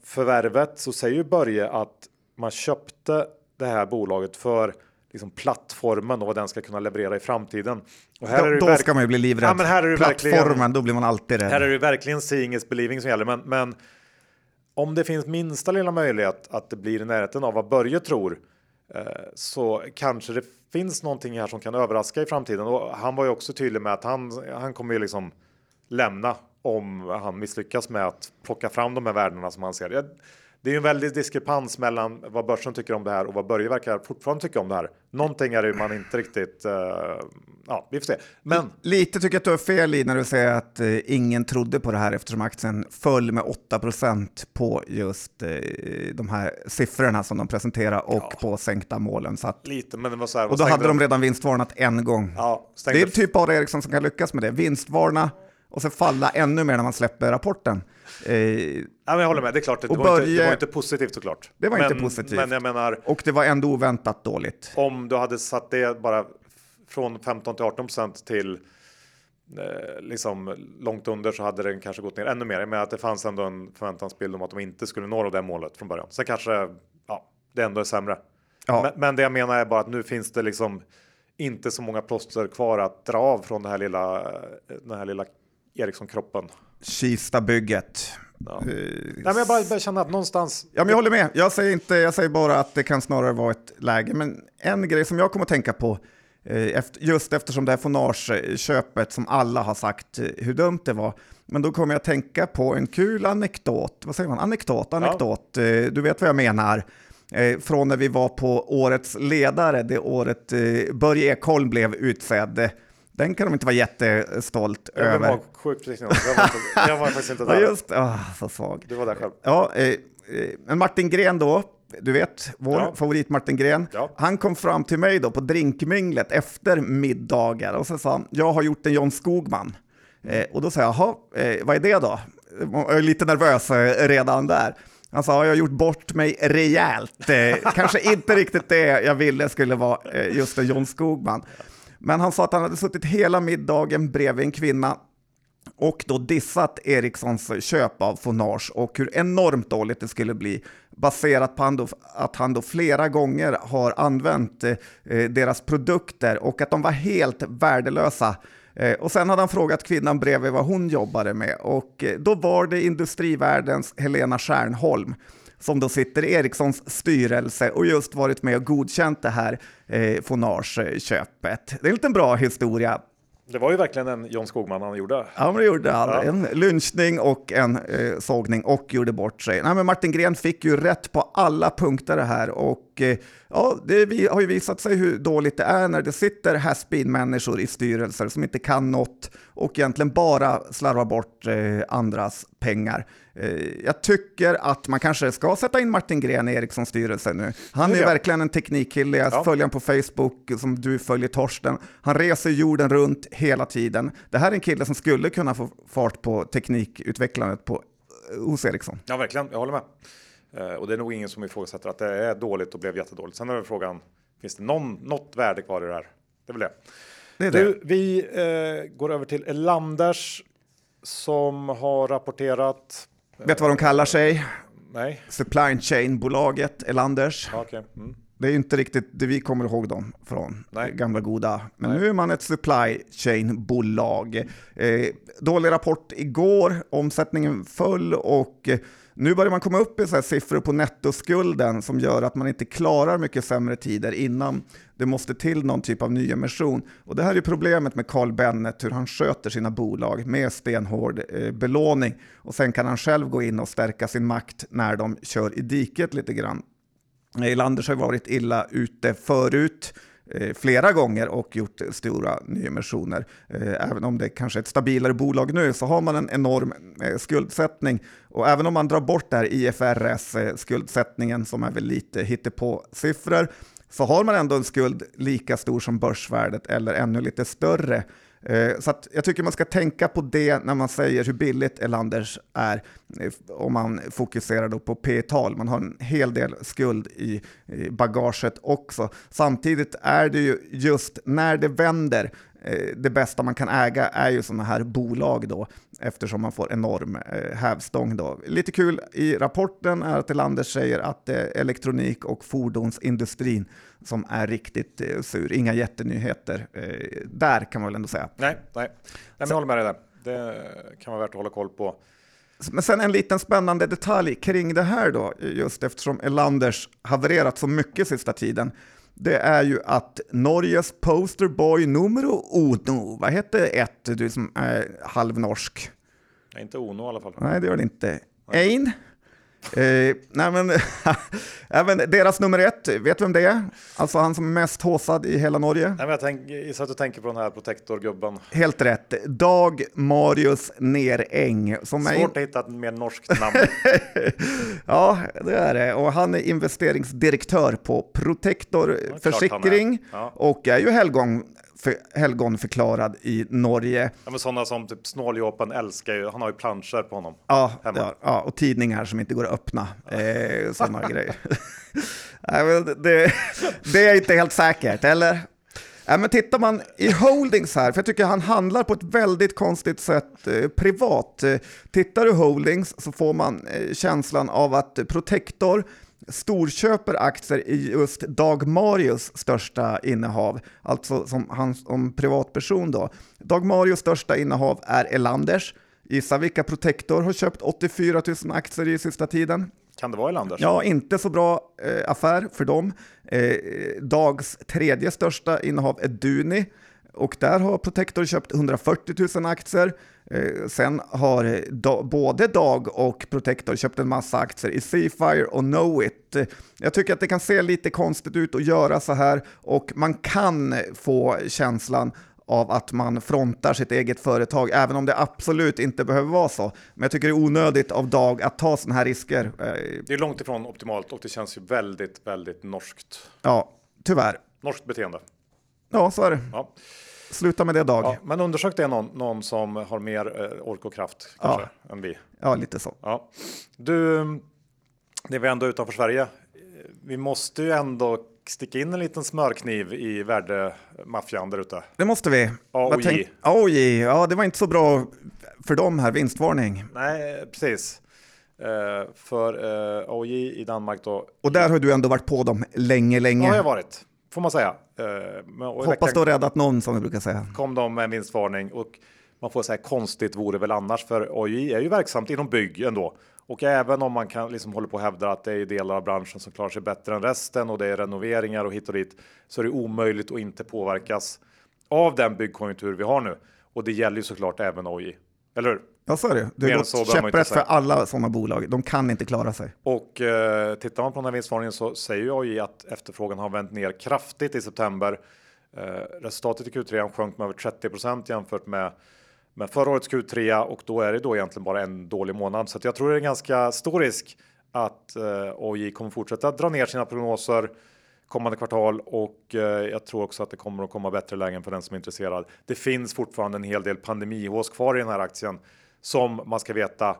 [SPEAKER 1] förvärvet så säger ju Börje att man köpte det här bolaget för liksom plattformen och vad den ska kunna leverera i framtiden. Och
[SPEAKER 2] här då, är då ska man ju bli livrädd. Ja,
[SPEAKER 1] men här är det
[SPEAKER 2] plattformen, då blir man alltid rädd.
[SPEAKER 1] Här är det verkligen seeing is believing som gäller. Men, men om det finns minsta lilla möjlighet att det blir i närheten av vad Börje tror Eh, så kanske det finns någonting här som kan överraska i framtiden. Och han var ju också tydlig med att han, han kommer ju liksom lämna om han misslyckas med att plocka fram de här värdena som han ser. Det är en väldig diskrepans mellan vad börsen tycker om det här och vad Börje verkar fortfarande tycka om det här. Någonting är det man inte riktigt. Uh, ja, vi får se. Men
[SPEAKER 2] lite tycker jag att du har fel i när du säger att uh, ingen trodde på det här eftersom aktien föll med 8% på just uh, de här siffrorna som de presenterar och ja. på sänkta målen. Så att,
[SPEAKER 1] lite, men det var så här,
[SPEAKER 2] och då hade de redan vinstvarnat en gång. Ja, det är typ bara Ericsson som kan lyckas med det. Vinstvarna och sen falla ännu mer när man släpper rapporten.
[SPEAKER 1] Eh, ja, men jag håller med, det är klart, det, var, inte, det var inte positivt såklart.
[SPEAKER 2] Det var men, inte positivt.
[SPEAKER 1] Men jag menar,
[SPEAKER 2] och det var ändå oväntat dåligt.
[SPEAKER 1] Om du hade satt det bara från 15 till 18 procent till eh, liksom långt under så hade den kanske gått ner ännu mer. Men att det fanns ändå en förväntansbild om att de inte skulle nå det målet från början. Sen kanske ja, det ändå är sämre. Ja. Men, men, det jag menar är bara att nu finns det liksom inte så många plåster kvar att dra av från det här lilla, den här lilla Ericsson-kroppen.
[SPEAKER 2] Kista-bygget.
[SPEAKER 1] Ja. Uh, Nej, men jag bara, bara känner att någonstans...
[SPEAKER 2] Ja, men jag håller med. Jag säger, inte, jag säger bara att det kan snarare vara ett läge. Men en grej som jag kommer att tänka på, eh, just eftersom det här Fonage-köpet som alla har sagt eh, hur dumt det var, men då kommer jag att tänka på en kul anekdot. Vad säger man? Anekdot, anekdot. Ja. Du vet vad jag menar. Från när vi var på Årets ledare, det året Börje Ekholm blev utsedd den kan de inte vara jättestolt
[SPEAKER 1] jag
[SPEAKER 2] över.
[SPEAKER 1] Var sjukt jag, jag var faktiskt inte där.
[SPEAKER 2] Just oh, så svag.
[SPEAKER 1] Du var där själv.
[SPEAKER 2] Ja, eh, eh, men Martin Gren då, du vet, vår ja. favorit Martin Gren, ja. han kom fram till mig då på drinkminglet efter middagar och så sa han, jag har gjort en John Skogman. Eh, och då sa jag, jaha, eh, vad är det då? Jag är lite nervös eh, redan där. Han sa, jag har gjort bort mig rejält. Eh, kanske inte riktigt det jag ville skulle vara just en John Skogman. Men han sa att han hade suttit hela middagen bredvid en kvinna och då dissat Ericssons köp av Fonage och hur enormt dåligt det skulle bli baserat på att han då flera gånger har använt eh, deras produkter och att de var helt värdelösa. Eh, och sen hade han frågat kvinnan bredvid vad hon jobbade med och eh, då var det industrivärldens Helena Stjärnholm som då sitter i Ericssons styrelse och just varit med och godkänt det här eh, Fonage-köpet. Det är en liten bra historia.
[SPEAKER 1] Det var ju verkligen en John Skogman han gjorde.
[SPEAKER 2] Ja, men det gjorde han. Ja. En lynchning och en eh, sågning och gjorde bort sig. Nej, men Martin Gren fick ju rätt på alla punkter det här och eh, ja, det har ju visat sig hur dåligt det är när det sitter has-been-människor i styrelser som inte kan något och egentligen bara slarvar bort eh, andras pengar. Eh, jag tycker att man kanske ska sätta in Martin Gren i Ericssons styrelse nu. Han är verkligen en teknikkille. Jag ja. följer honom på Facebook som du följer Torsten. Han reser jorden runt hela tiden. Det här är en kille som skulle kunna få fart på teknikutvecklandet på, hos Ericsson.
[SPEAKER 1] Ja, verkligen. Jag håller med. Eh, och det är nog ingen som ifrågasätter att det är dåligt och blev jättedåligt. Sen är frågan, finns det någon, något värde kvar i det här? Det är väl det. det, är det. Du, vi eh, går över till Elanders som har rapporterat
[SPEAKER 2] Vet du vad de kallar sig?
[SPEAKER 1] Nej.
[SPEAKER 2] Supply Chain-bolaget Elanders.
[SPEAKER 1] Okay. Mm.
[SPEAKER 2] Det är inte riktigt det vi kommer ihåg dem från, Nej. gamla goda. Men Nej. nu är man ett supply chain-bolag. Eh, dålig rapport igår, omsättningen föll och eh, nu börjar man komma upp i så siffror på nettoskulden som gör att man inte klarar mycket sämre tider innan det måste till någon typ av nyemission. Och det här är problemet med Carl Bennet, hur han sköter sina bolag med stenhård eh, belåning. Och sen kan han själv gå in och stärka sin makt när de kör i diket lite grann. Eh, Elanders har varit illa ute förut Eh, flera gånger och gjort stora nyemissioner. Eh, även om det kanske är ett stabilare bolag nu så har man en enorm eh, skuldsättning och även om man drar bort det här IFRS skuldsättningen som är väl lite hittepå siffror så har man ändå en skuld lika stor som börsvärdet eller ännu lite större. Eh, så att jag tycker man ska tänka på det när man säger hur billigt Elanders är, eh, om man fokuserar då på P-tal. Man har en hel del skuld i, bagaget också. Samtidigt är det ju just när det vänder det bästa man kan äga är ju sådana här bolag då, eftersom man får enorm eh, hävstång. Då. Lite kul i rapporten är att Elander säger att det är elektronik och fordonsindustrin som är riktigt eh, sur. Inga jättenyheter där kan man väl ändå säga.
[SPEAKER 1] Nej, nej. nej men jag håller med dig där. Det kan vara värt att hålla koll på.
[SPEAKER 2] Men sen en liten spännande detalj kring det här då, just eftersom Elanders havererat så mycket sista tiden det är ju att Norges posterboy numero uno, vad heter ett, du som är halvnorsk?
[SPEAKER 1] Inte Ono i alla fall.
[SPEAKER 2] Nej, det gör det inte. Ein? Eh, nej men, även deras nummer ett, vet du vem det är? Alltså han som är mest håsad i hela Norge.
[SPEAKER 1] Nej, men jag tänk, gissar att du tänker på den här protektorgubben.
[SPEAKER 2] Helt rätt. Dag Marius Neräng.
[SPEAKER 1] Som Svårt är... att hitta ett mer norskt namn.
[SPEAKER 2] ja, det är det. Och han är investeringsdirektör på Protektor Försäkring ja. och är ju helgon för, helgonförklarad i Norge.
[SPEAKER 1] Ja, men sådana som typ Snåljåpen älskar ju, han har ju planscher på honom.
[SPEAKER 2] Ja, ja, ja, och tidningar som inte går att öppna. Eh, sådana grejer. Nej, det, det är inte helt säkert, eller? Ja, men tittar man i Holdings här, för jag tycker han handlar på ett väldigt konstigt sätt eh, privat. Eh, tittar du Holdings så får man eh, känslan av att Protector storköper aktier i just Dag Marius största innehav, alltså som han som privatperson då. Dag Marius största innehav är Elanders. Gissa vilka Protector har köpt 84 000 aktier i sista tiden?
[SPEAKER 1] Kan det vara Elanders?
[SPEAKER 2] Ja, inte så bra eh, affär för dem. Eh, Dags tredje största innehav är Duni och där har Protector köpt 140 000 aktier. Eh, sen har eh, da, både Dag och Protector köpt en massa aktier i Seafire och Knowit. Eh, jag tycker att det kan se lite konstigt ut att göra så här och man kan få känslan av att man frontar sitt eget företag, även om det absolut inte behöver vara så. Men jag tycker det är onödigt av Dag att ta sådana här risker.
[SPEAKER 1] Det är långt ifrån optimalt och det känns ju väldigt, väldigt norskt.
[SPEAKER 2] Ja, tyvärr.
[SPEAKER 1] Norskt beteende.
[SPEAKER 2] Ja, så är det. Ja. Sluta med det Dag. Ja,
[SPEAKER 1] men undersök det någon, någon som har mer eh, ork och kraft kanske, ja. än vi.
[SPEAKER 2] Ja, lite så.
[SPEAKER 1] Ja. Du, det är vi ändå utanför Sverige. Vi måste ju ändå sticka in en liten smörkniv i värdemaffian där ute.
[SPEAKER 2] Det måste vi.
[SPEAKER 1] AOJ. Tänk...
[SPEAKER 2] AOJ, ja det var inte så bra för dem här, vinstvarning.
[SPEAKER 1] Nej, precis. Uh, för uh, eh, AOJ i Danmark då.
[SPEAKER 2] Och där har du ändå varit på dem länge, länge. Ja,
[SPEAKER 1] har jag varit får man säga.
[SPEAKER 2] Eh, Hoppas du har räddat någon som vi brukar säga.
[SPEAKER 1] Kom de med en vinstvarning och man får säga konstigt vore väl annars för OJ är ju verksamt inom bygg ändå. Och även om man kan liksom hålla på och hävda att det är delar av branschen som klarar sig bättre än resten och det är renoveringar och hit och dit så är det omöjligt att inte påverkas av den byggkonjunktur vi har nu. Och det gäller ju såklart även OJ. Eller hur?
[SPEAKER 2] Ja, så är det. Det är käpprätt för alla sådana bolag. De kan inte klara sig.
[SPEAKER 1] Och eh, tittar man på den här vinstvarningen så säger AI att efterfrågan har vänt ner kraftigt i september. Eh, resultatet i Q3 sjönk med över 30% jämfört med med förra årets Q3 och då är det då egentligen bara en dålig månad. Så jag tror det är en ganska stor risk att eh, OJ kommer fortsätta dra ner sina prognoser kommande kvartal och eh, jag tror också att det kommer att komma bättre lägen för den som är intresserad. Det finns fortfarande en hel del pandemihås kvar i den här aktien som man ska veta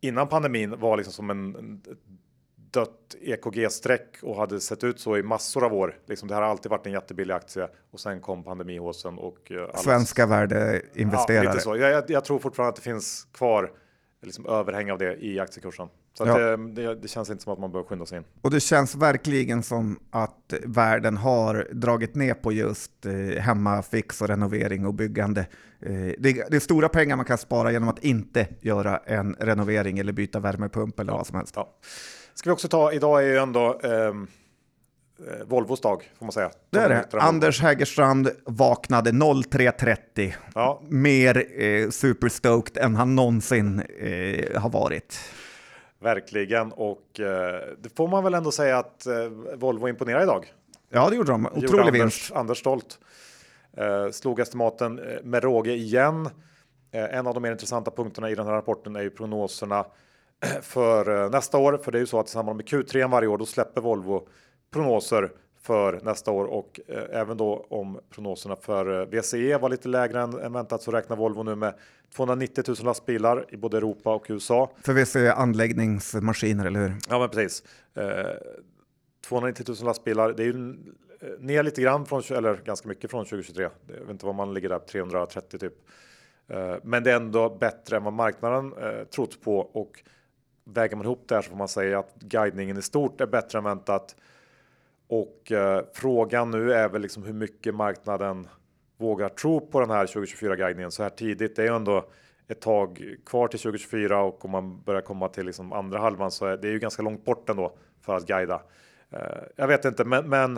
[SPEAKER 1] innan pandemin var liksom som en dött EKG-streck och hade sett ut så i massor av år. Liksom det har alltid varit en jättebillig aktie och sen kom pandemihåsen och
[SPEAKER 2] uh, svenska värdeinvesterare. Ja.
[SPEAKER 1] Jag, jag, jag, tror fortfarande att det finns kvar liksom överhäng av det i aktiekursen. Så ja. det, det, det, känns inte som att man bör skynda sig in.
[SPEAKER 2] Och det känns verkligen som att världen har dragit ner på just eh, hemmafix och renovering och byggande. Eh, det, det, är stora pengar man kan spara genom att inte göra en renovering eller byta värmepump eller ja. vad som helst. Ja.
[SPEAKER 1] Ska vi också ta, idag är ju ändå ehm, eh, Volvos dag får man säga.
[SPEAKER 2] Det är det. Anders Hägerstrand vaknade 03.30. Ja. Mer eh, superstoked än han någonsin eh, har varit.
[SPEAKER 1] Verkligen, och eh, det får man väl ändå säga att eh, Volvo imponerar idag.
[SPEAKER 2] Ja, det gjorde de. Otrolig
[SPEAKER 1] Anders,
[SPEAKER 2] vinst.
[SPEAKER 1] Anders Stolt eh, slog estimaten eh, med råge igen. Eh, en av de mer intressanta punkterna i den här rapporten är ju prognoserna för eh, nästa år. För det är ju så att i samband med Q3 varje år, då släpper Volvo prognoser för nästa år och eh, även då om prognoserna för eh, VCE var lite lägre än, än väntat så räknar Volvo nu med 290 000 lastbilar i både Europa och USA.
[SPEAKER 2] För VCE anläggningsmaskiner, eller hur?
[SPEAKER 1] Ja, men precis. Eh, 290 000 lastbilar. Det är ju eh, ner lite grann från, eller ganska mycket från 2023. Jag vet inte vad man ligger där, 330 typ. Eh, men det är ändå bättre än vad marknaden eh, trott på och väger man ihop det här så får man säga att guidningen i stort är bättre än väntat. Och eh, frågan nu är väl liksom hur mycket marknaden vågar tro på den här 2024 guidningen så här tidigt. Det är ju ändå ett tag kvar till 2024 och om man börjar komma till liksom andra halvan så är det ju ganska långt bort ändå för att guida. Eh, jag vet inte, men, men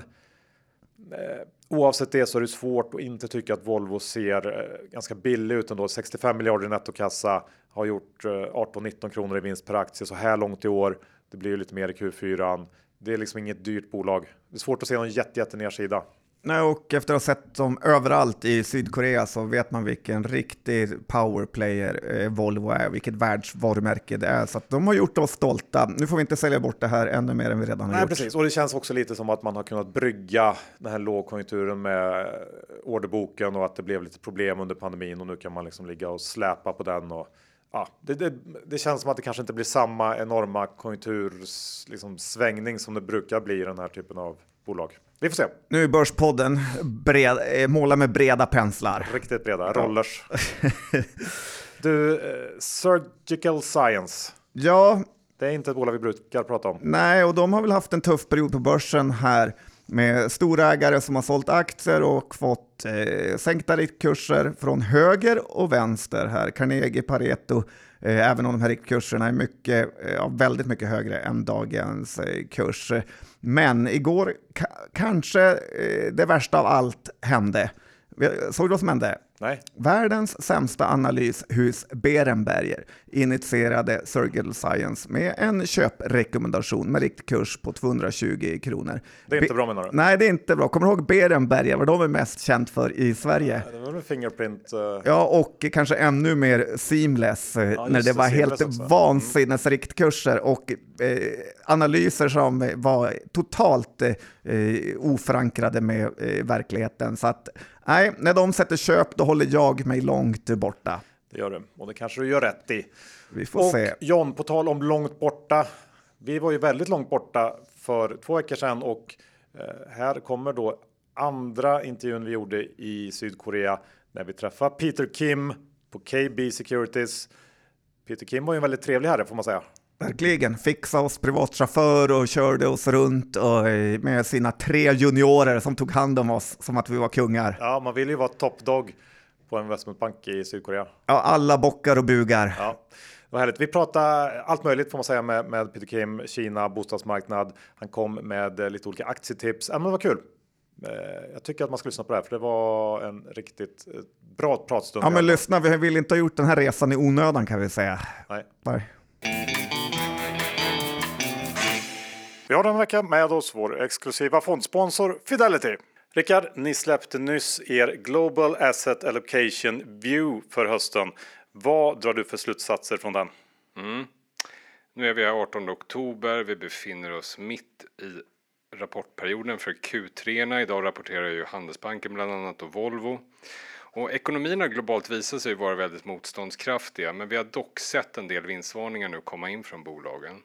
[SPEAKER 1] eh, oavsett det så är det svårt att inte tycka att Volvo ser eh, ganska billig ut ändå. 65 miljarder i nettokassa har gjort eh, 18-19 kronor i vinst per aktie så här långt i år. Det blir ju lite mer i Q4. Det är liksom inget dyrt bolag. Det är svårt att se någon jätte, jätte nedsida.
[SPEAKER 2] Nej, och efter att ha sett dem överallt i Sydkorea så vet man vilken riktig powerplayer eh, Volvo är, vilket världsvarumärke det är. Så de har gjort oss stolta. Nu får vi inte sälja bort det här ännu mer än vi redan har
[SPEAKER 1] Nej,
[SPEAKER 2] gjort.
[SPEAKER 1] Precis, och det känns också lite som att man har kunnat brygga den här lågkonjunkturen med orderboken och att det blev lite problem under pandemin och nu kan man liksom ligga och släpa på den. Och, ja, det, det, det känns som att det kanske inte blir samma enorma konjunktursvängning liksom, som det brukar bli i den här typen av bolag. Vi får se.
[SPEAKER 2] Nu är Börspodden bred, eh, måla med breda penslar.
[SPEAKER 1] Riktigt breda, rollers. du, eh, Surgical Science.
[SPEAKER 2] Ja.
[SPEAKER 1] Det är inte ett bolag vi brukar prata om.
[SPEAKER 2] Nej, och de har väl haft en tuff period på börsen här med storägare som har sålt aktier och fått eh, sänkta riktkurser från höger och vänster här. Carnegie, Pareto, eh, även om de här riktkurserna är mycket, eh, väldigt mycket högre än dagens eh, kurs. Men igår ka kanske eh, det värsta av allt hände. Såg du vad som hände?
[SPEAKER 1] Nej.
[SPEAKER 2] Världens sämsta analyshus Berenberger initierade Surgical Science med en köprekommendation med riktkurs på 220 kronor.
[SPEAKER 1] Det är inte Be bra menar du?
[SPEAKER 2] Nej, det är inte bra. Kommer du ihåg Berenberger, vad de är mest känt för i Sverige?
[SPEAKER 1] Ja, det var Fingerprint. Uh...
[SPEAKER 2] Ja, och kanske ännu mer Seamless eh, ja, när det var helt mm. vansinnes riktkurser och eh, analyser som var totalt eh, oförankrade med eh, verkligheten. Så att nej, när de sätter köp, då håller jag mig långt borta.
[SPEAKER 1] Det gör du och det kanske du gör rätt i.
[SPEAKER 2] Vi får
[SPEAKER 1] och
[SPEAKER 2] se.
[SPEAKER 1] John, på tal om långt borta. Vi var ju väldigt långt borta för två veckor sedan och eh, här kommer då andra intervjun vi gjorde i Sydkorea när vi träffade Peter Kim på KB Securities. Peter Kim var ju en väldigt trevlig herre får man säga.
[SPEAKER 2] Verkligen, fixade oss privatchaufför och körde oss runt och eh, med sina tre juniorer som tog hand om oss som att vi var kungar.
[SPEAKER 1] Ja, man vill ju vara toppdog på en investmentbank i Sydkorea.
[SPEAKER 2] Ja, alla bockar och bugar.
[SPEAKER 1] Ja. Vad härligt. Vi pratar allt möjligt får man säga med, med Peter Kim, Kina, bostadsmarknad. Han kom med eh, lite olika aktietips. Ja, men var kul. Eh, jag tycker att man ska lyssna på det här för det var en riktigt bra pratstund.
[SPEAKER 2] Ja, men lyssna, vi vill inte ha gjort den här resan i onödan kan vi säga.
[SPEAKER 1] Nej.
[SPEAKER 2] Nej.
[SPEAKER 1] Vi har den vecka med oss vår exklusiva fondsponsor Fidelity. Rickard, ni släppte nyss er Global Asset Allocation View för hösten. Vad drar du för slutsatser från den?
[SPEAKER 3] Mm. Nu är vi här 18 oktober. Vi befinner oss mitt i rapportperioden för Q3. Idag rapporterar ju Handelsbanken bland annat och Volvo. Och ekonomierna globalt visar sig vara väldigt motståndskraftiga men vi har dock sett en del vinstvarningar nu komma in från bolagen.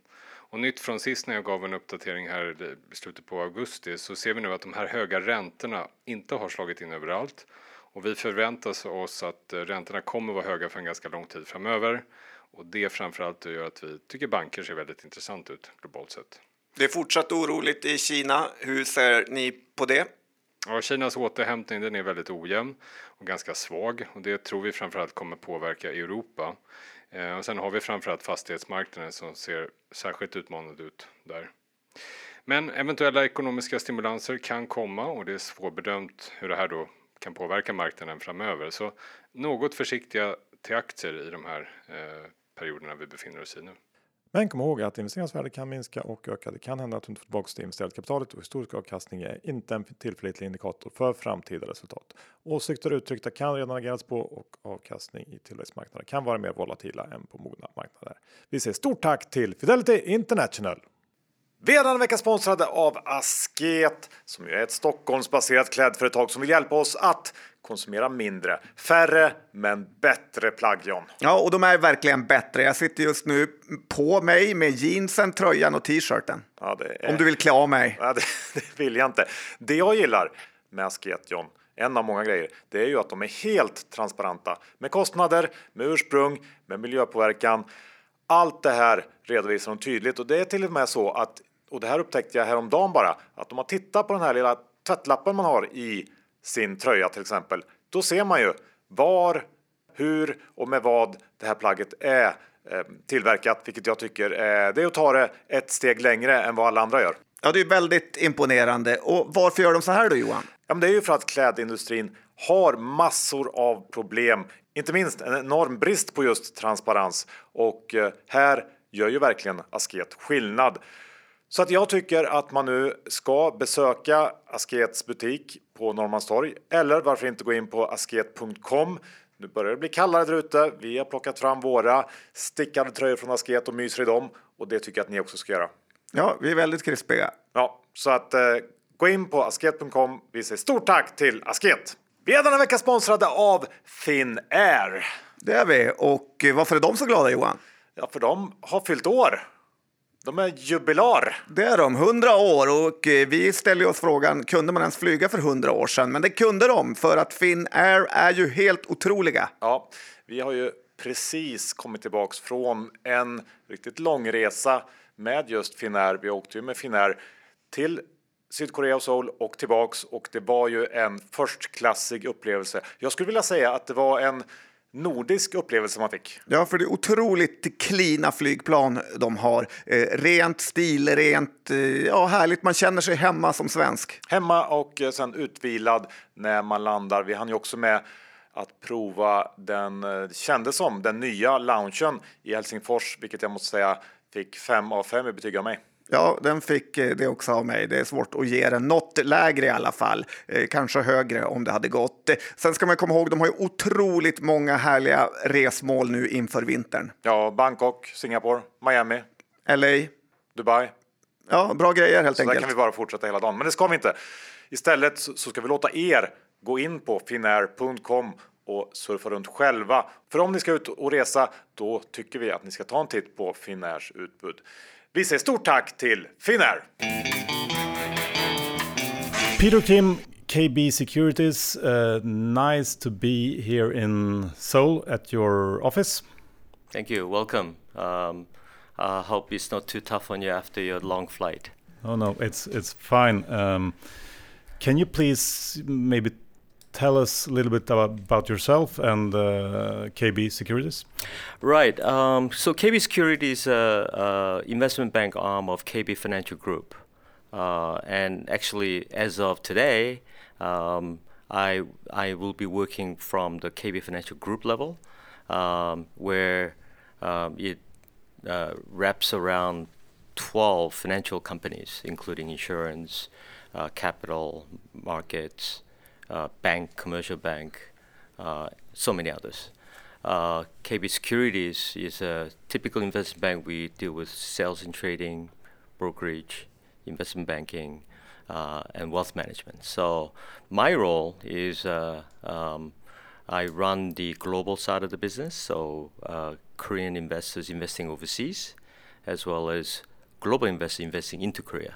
[SPEAKER 3] Och nytt från sist när jag gav en uppdatering här i slutet på augusti så ser vi nu att de här höga räntorna inte har slagit in överallt. Och vi förväntar oss att eh, räntorna kommer vara höga för en ganska lång tid framöver. Och det framförallt gör att vi tycker banker ser väldigt intressant ut globalt sett.
[SPEAKER 2] Det är fortsatt oroligt i Kina. Hur ser ni på det?
[SPEAKER 3] Ja, Kinas återhämtning den är väldigt ojämn och ganska svag och det tror vi framförallt kommer påverka Europa. Eh, och sen har vi framförallt fastighetsmarknaden som ser särskilt utmanande ut där. Men eventuella ekonomiska stimulanser kan komma och det är svårbedömt hur det här då kan påverka marknaden framöver. Så något försiktiga till aktier i de här eh, perioderna vi befinner oss i nu.
[SPEAKER 1] Men kom ihåg att investeringsvärde kan minska och öka. Det kan hända att du inte får tillbaka det investerade kapitalet och historisk avkastning är inte en tillförlitlig indikator för framtida resultat. Åsikter uttryckta kan redan agerats på och avkastning i tillväxtmarknader kan vara mer volatila än på mogna marknader. Vi säger stort tack till Fidelity International. Vi är denna vecka sponsrade av Asket som ju är ett Stockholmsbaserat klädföretag som vill hjälpa oss att konsumera mindre, färre men bättre plagg John.
[SPEAKER 2] Ja, och de är verkligen bättre. Jag sitter just nu på mig med jeansen, tröjan och t-shirten.
[SPEAKER 1] Ja, är...
[SPEAKER 2] Om du vill klä av mig.
[SPEAKER 1] Ja, det, det vill jag inte. Det jag gillar med Asket John, en av många grejer, det är ju att de är helt transparenta med kostnader, med ursprung, med miljöpåverkan. Allt det här redovisar de tydligt och det är till och med så att, och det här upptäckte jag häromdagen bara, att om man tittar på den här lilla tvättlappen man har i sin tröja till exempel, då ser man ju var, hur och med vad det här plagget är eh, tillverkat, vilket jag tycker det är att ta det ett steg längre än vad alla andra gör.
[SPEAKER 2] Ja, det är väldigt imponerande. Och varför gör de så här då, Johan?
[SPEAKER 1] Ja, men det är ju för att klädindustrin har massor av problem, inte minst en enorm brist på just transparens och eh, här gör ju verkligen Asket skillnad. Så att jag tycker att man nu ska besöka Askets butik på Norrmalmstorg eller varför inte gå in på asket.com. Nu börjar det bli kallare där ute. Vi har plockat fram våra stickade tröjor från Asket och myser i dem och det tycker jag att ni också ska göra.
[SPEAKER 2] Ja, vi är väldigt krispiga.
[SPEAKER 1] Ja, så att eh, gå in på asket.com. Vi säger stort tack till Asket. Vi är denna vecka sponsrade av Finnair.
[SPEAKER 2] Det är vi. Och varför är de så glada, Johan?
[SPEAKER 1] Ja, för de har fyllt år. De är jubilar.
[SPEAKER 2] Det är de, 100 år och eh, vi ställer oss frågan, kunde man ens flyga för 100 år sedan? Men det kunde de, för att Finnair är ju helt otroliga.
[SPEAKER 1] Ja, vi har ju precis kommit tillbaks från en riktigt lång resa med just Finnair. Vi åkte ju med Finnair till Sydkorea och Seoul och tillbaks och det var ju en förstklassig upplevelse. Jag skulle vilja säga att det var en nordisk upplevelse man fick.
[SPEAKER 2] Ja, för det är otroligt klina flygplan de har. Eh, rent, stilrent, eh, ja härligt. Man känner sig hemma som svensk.
[SPEAKER 1] Hemma och eh, sen utvilad när man landar. Vi hann ju också med att prova den, eh, kändes som, den nya loungen i Helsingfors, vilket jag måste säga fick fem av fem i betyg av mig.
[SPEAKER 2] Ja, den fick eh, det också av mig. Det är svårt att ge den något lägre i alla fall. Eh, kanske högre om det hade gått. Sen ska man komma ihåg, de har ju otroligt många härliga resmål nu inför vintern.
[SPEAKER 1] Ja, Bangkok, Singapore, Miami,
[SPEAKER 2] LA.
[SPEAKER 1] Dubai.
[SPEAKER 2] Ja, bra grejer helt
[SPEAKER 1] Så där
[SPEAKER 2] enkelt.
[SPEAKER 1] kan vi bara fortsätta hela dagen. Men det ska vi inte. Istället så så ska vi låta er gå in på finnair.com och surfa runt själva. För om ni ska ut och resa, då tycker vi att ni ska ta en titt på Finnairs utbud. Vi säger stort tack till Finnair!
[SPEAKER 4] Peter Kim, KB Securities. Uh, nice to be here in Seoul at your office.
[SPEAKER 5] Thank you. Welcome. Um, I hope it's not too tough on you after your long flight.
[SPEAKER 4] Oh no, it's it's fine. Um, can you please maybe tell us a little bit about, yourself and uh, KB Securities?
[SPEAKER 5] Right. Um, so KB Securities is an investment bank arm of KB Financial Group, uh, and actually, as of today, um, I I will be working from the KB Financial Group level, um, where um, it uh, wraps around 12 financial companies, including insurance, uh, capital markets, uh, bank, commercial bank, uh, so many others. Uh, KB Securities is a typical investment bank. We deal with sales and trading, brokerage, investment banking, uh, and wealth management. So my role is uh, um, I run the global side of the business, so Korean investors investing overseas, as well as global investors investing into Korea,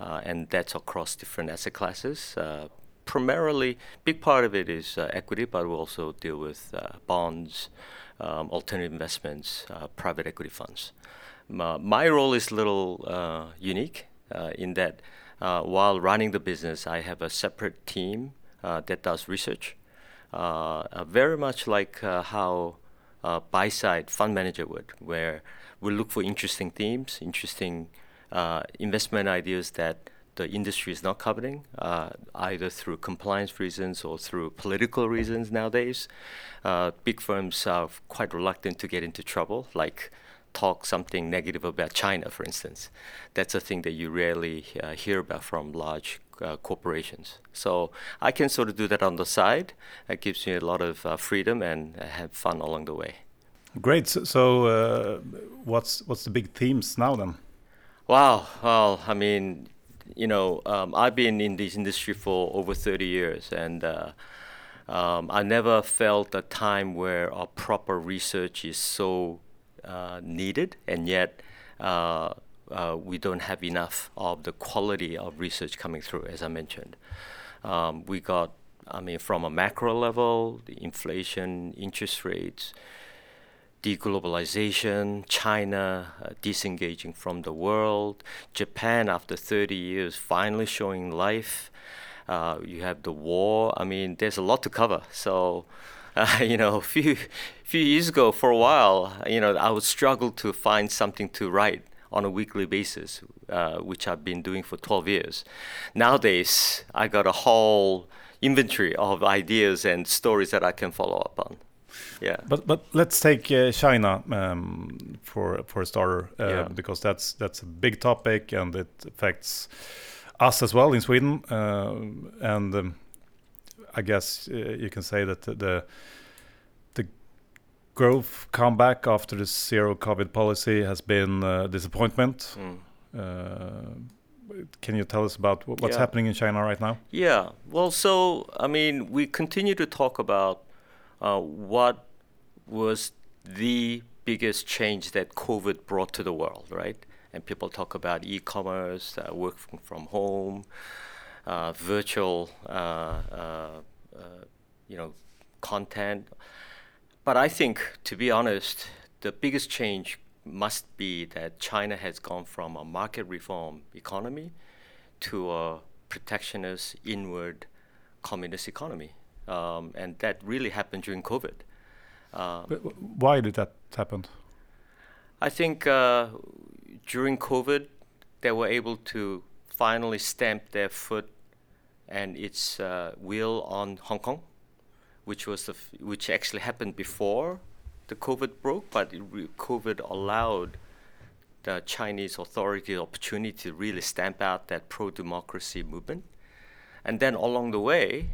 [SPEAKER 5] uh, and that's across different asset classes. Uh, primarily, big part of it is uh, equity, but we also deal with uh, bonds, um, alternative investments, uh, private equity funds. My, my role is a little uh, unique uh, in that while running the business, I have a separate team that does research, very much like how buy side fund manager would, where we look for interesting themes, interesting investment ideas that the industry is not covering, uh, either through compliance reasons or through political reasons nowadays. Uh, big firms are quite reluctant to get into trouble, like talk something negative about China, for instance. That's a thing that you rarely uh, hear about from large uh, corporations. So I can sort of do that on the side. It gives me a lot of uh, freedom and have fun along the way.
[SPEAKER 4] Great. So, so uh, what's what's the big themes now then?
[SPEAKER 5] Wow. Well, I mean, you know, um, I've been in this industry for over 30 years, and uh, um, I never felt a time where a proper research is so uh, needed, and yet uh, uh, we don't have enough of the quality of research coming through, as I mentioned. Um, we got, I mean, from a macro level, the inflation, interest rates, deglobalization, China uh, disengaging from the world, Japan after 30 years finally showing life. Uh, you have the war. I mean, there's a lot to cover. So, uh, you know, a few few years ago, for a while, you know, I would struggle to find something to write on a weekly basis, uh, which I've been doing for 12 years. Nowadays, I got a whole inventory of ideas and stories that I can follow up on. Yeah.
[SPEAKER 4] But but let's take uh, China um, for for a starter uh,
[SPEAKER 5] Yeah.
[SPEAKER 4] because that's that's a big topic and it affects us as well in Sweden. Uh, and um, I guess uh, you can say that the the growth comeback after the zero COVID policy has been uh, disappointment.
[SPEAKER 5] Mm.
[SPEAKER 4] Uh, can you tell us about what's
[SPEAKER 5] Yeah.
[SPEAKER 4] happening in China right now?
[SPEAKER 5] Yeah. Well, so I mean, we continue to talk about uh, what was the biggest change that COVID brought to the world, right? And people talk about e-commerce, uh, working from home, uh, virtual, uh, uh, you know, content. But I think, to be honest, the biggest change must be that China has gone from a market reform economy to a protectionist, inward, communist economy. Um, and that really happened during COVID. Um,
[SPEAKER 4] Why did that happen?
[SPEAKER 5] I think uh, during COVID, they were able to finally stamp their foot and its uh, will on Hong Kong, which was the f- which actually happened before the COVID broke, but re- COVID allowed the Chinese authority the opportunity to really stamp out that pro-democracy movement. And then along the way,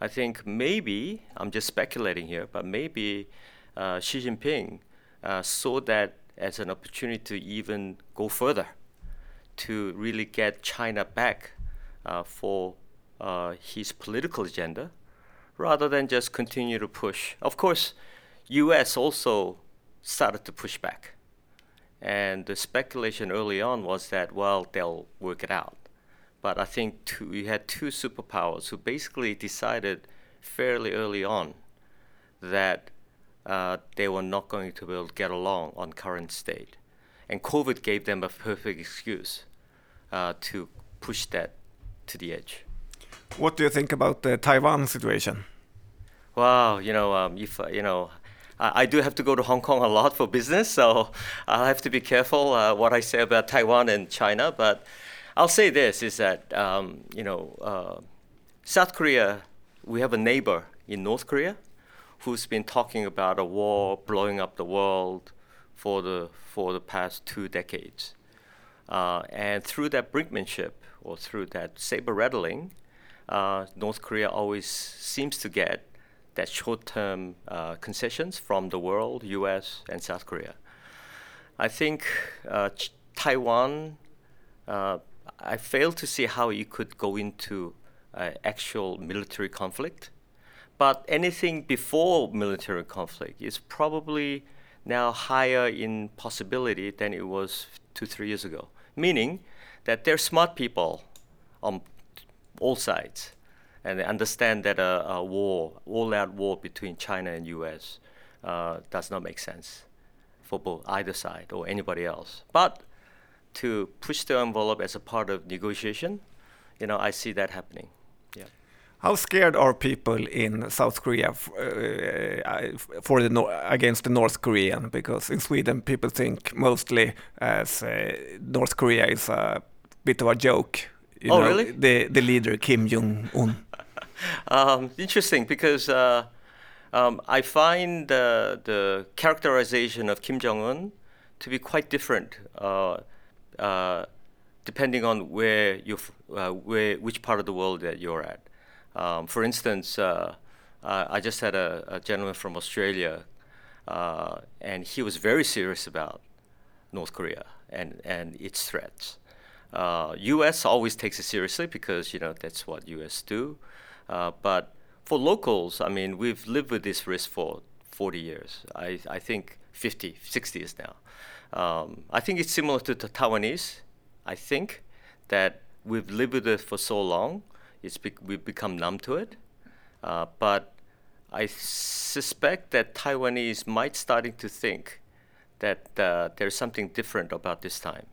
[SPEAKER 5] I think maybe I'm just speculating here, but maybe uh, Xi Jinping uh, saw that as an opportunity to even go further, to really get China back uh, for uh, his political agenda, rather than just continue to push. Of course, U.S. also started to push back, and the speculation early on was that well they'll work it out. But I think two, we had two superpowers who basically decided fairly early on that uh, they were not going to be able to get along on current state. And COVID gave them a perfect excuse uh, to push that to the edge.
[SPEAKER 2] What do you think about the Taiwan situation?
[SPEAKER 5] Wow, you know, um, if uh, you know, I, I do have to go to Hong Kong a lot for business, so I'll have to be careful uh, what I say about Taiwan and China. But I'll say this: is that um, you know, uh, South Korea, we have a neighbor in North Korea who's been talking about a war blowing up the world for the for the past two decades. Uh, and through that brinkmanship or through that saber rattling, uh, North Korea always seems to get that short-term uh, concessions from the world, U.S. and South Korea. I think uh, Ch- Taiwan. I fail to see how you could go into uh, actual military conflict, but anything before military conflict is probably now higher in possibility than it was two, three years ago. Meaning that they're smart people on all sides, and they understand that a, a war, all-out war between China and U.S. Uh, does not make sense for both either side or anybody else. But to push the envelope as a part of negotiation, you know, I see that happening. Yeah.
[SPEAKER 2] How scared are people in South Korea f- uh, for the Nor- against the North Korean? Because in Sweden, people think mostly as uh, North Korea is a bit of a joke. You
[SPEAKER 5] Oh,
[SPEAKER 2] know,
[SPEAKER 5] really?
[SPEAKER 2] The the leader Kim Jong Un.
[SPEAKER 5] Um, interesting because uh, um, I find the, the characterization of Kim Jong Un to be quite different, uh, depending on where you, uh, where which part of the world that you're at. Um, for instance, uh, uh, I just had a, a gentleman from Australia, uh, and he was very serious about North Korea. and, and its threats. U.S. always takes it seriously because you know that's what U.S. do. But for locals, I mean, we've lived with this risk for 40 years. I, I think 50, 60 years now. Um, I think it's similar to the Taiwanese. I think that we've lived with it for so long, it's be- we've become numb to it. Uh, but I suspect that Taiwanese might starting to think that uh, there's something different about this time.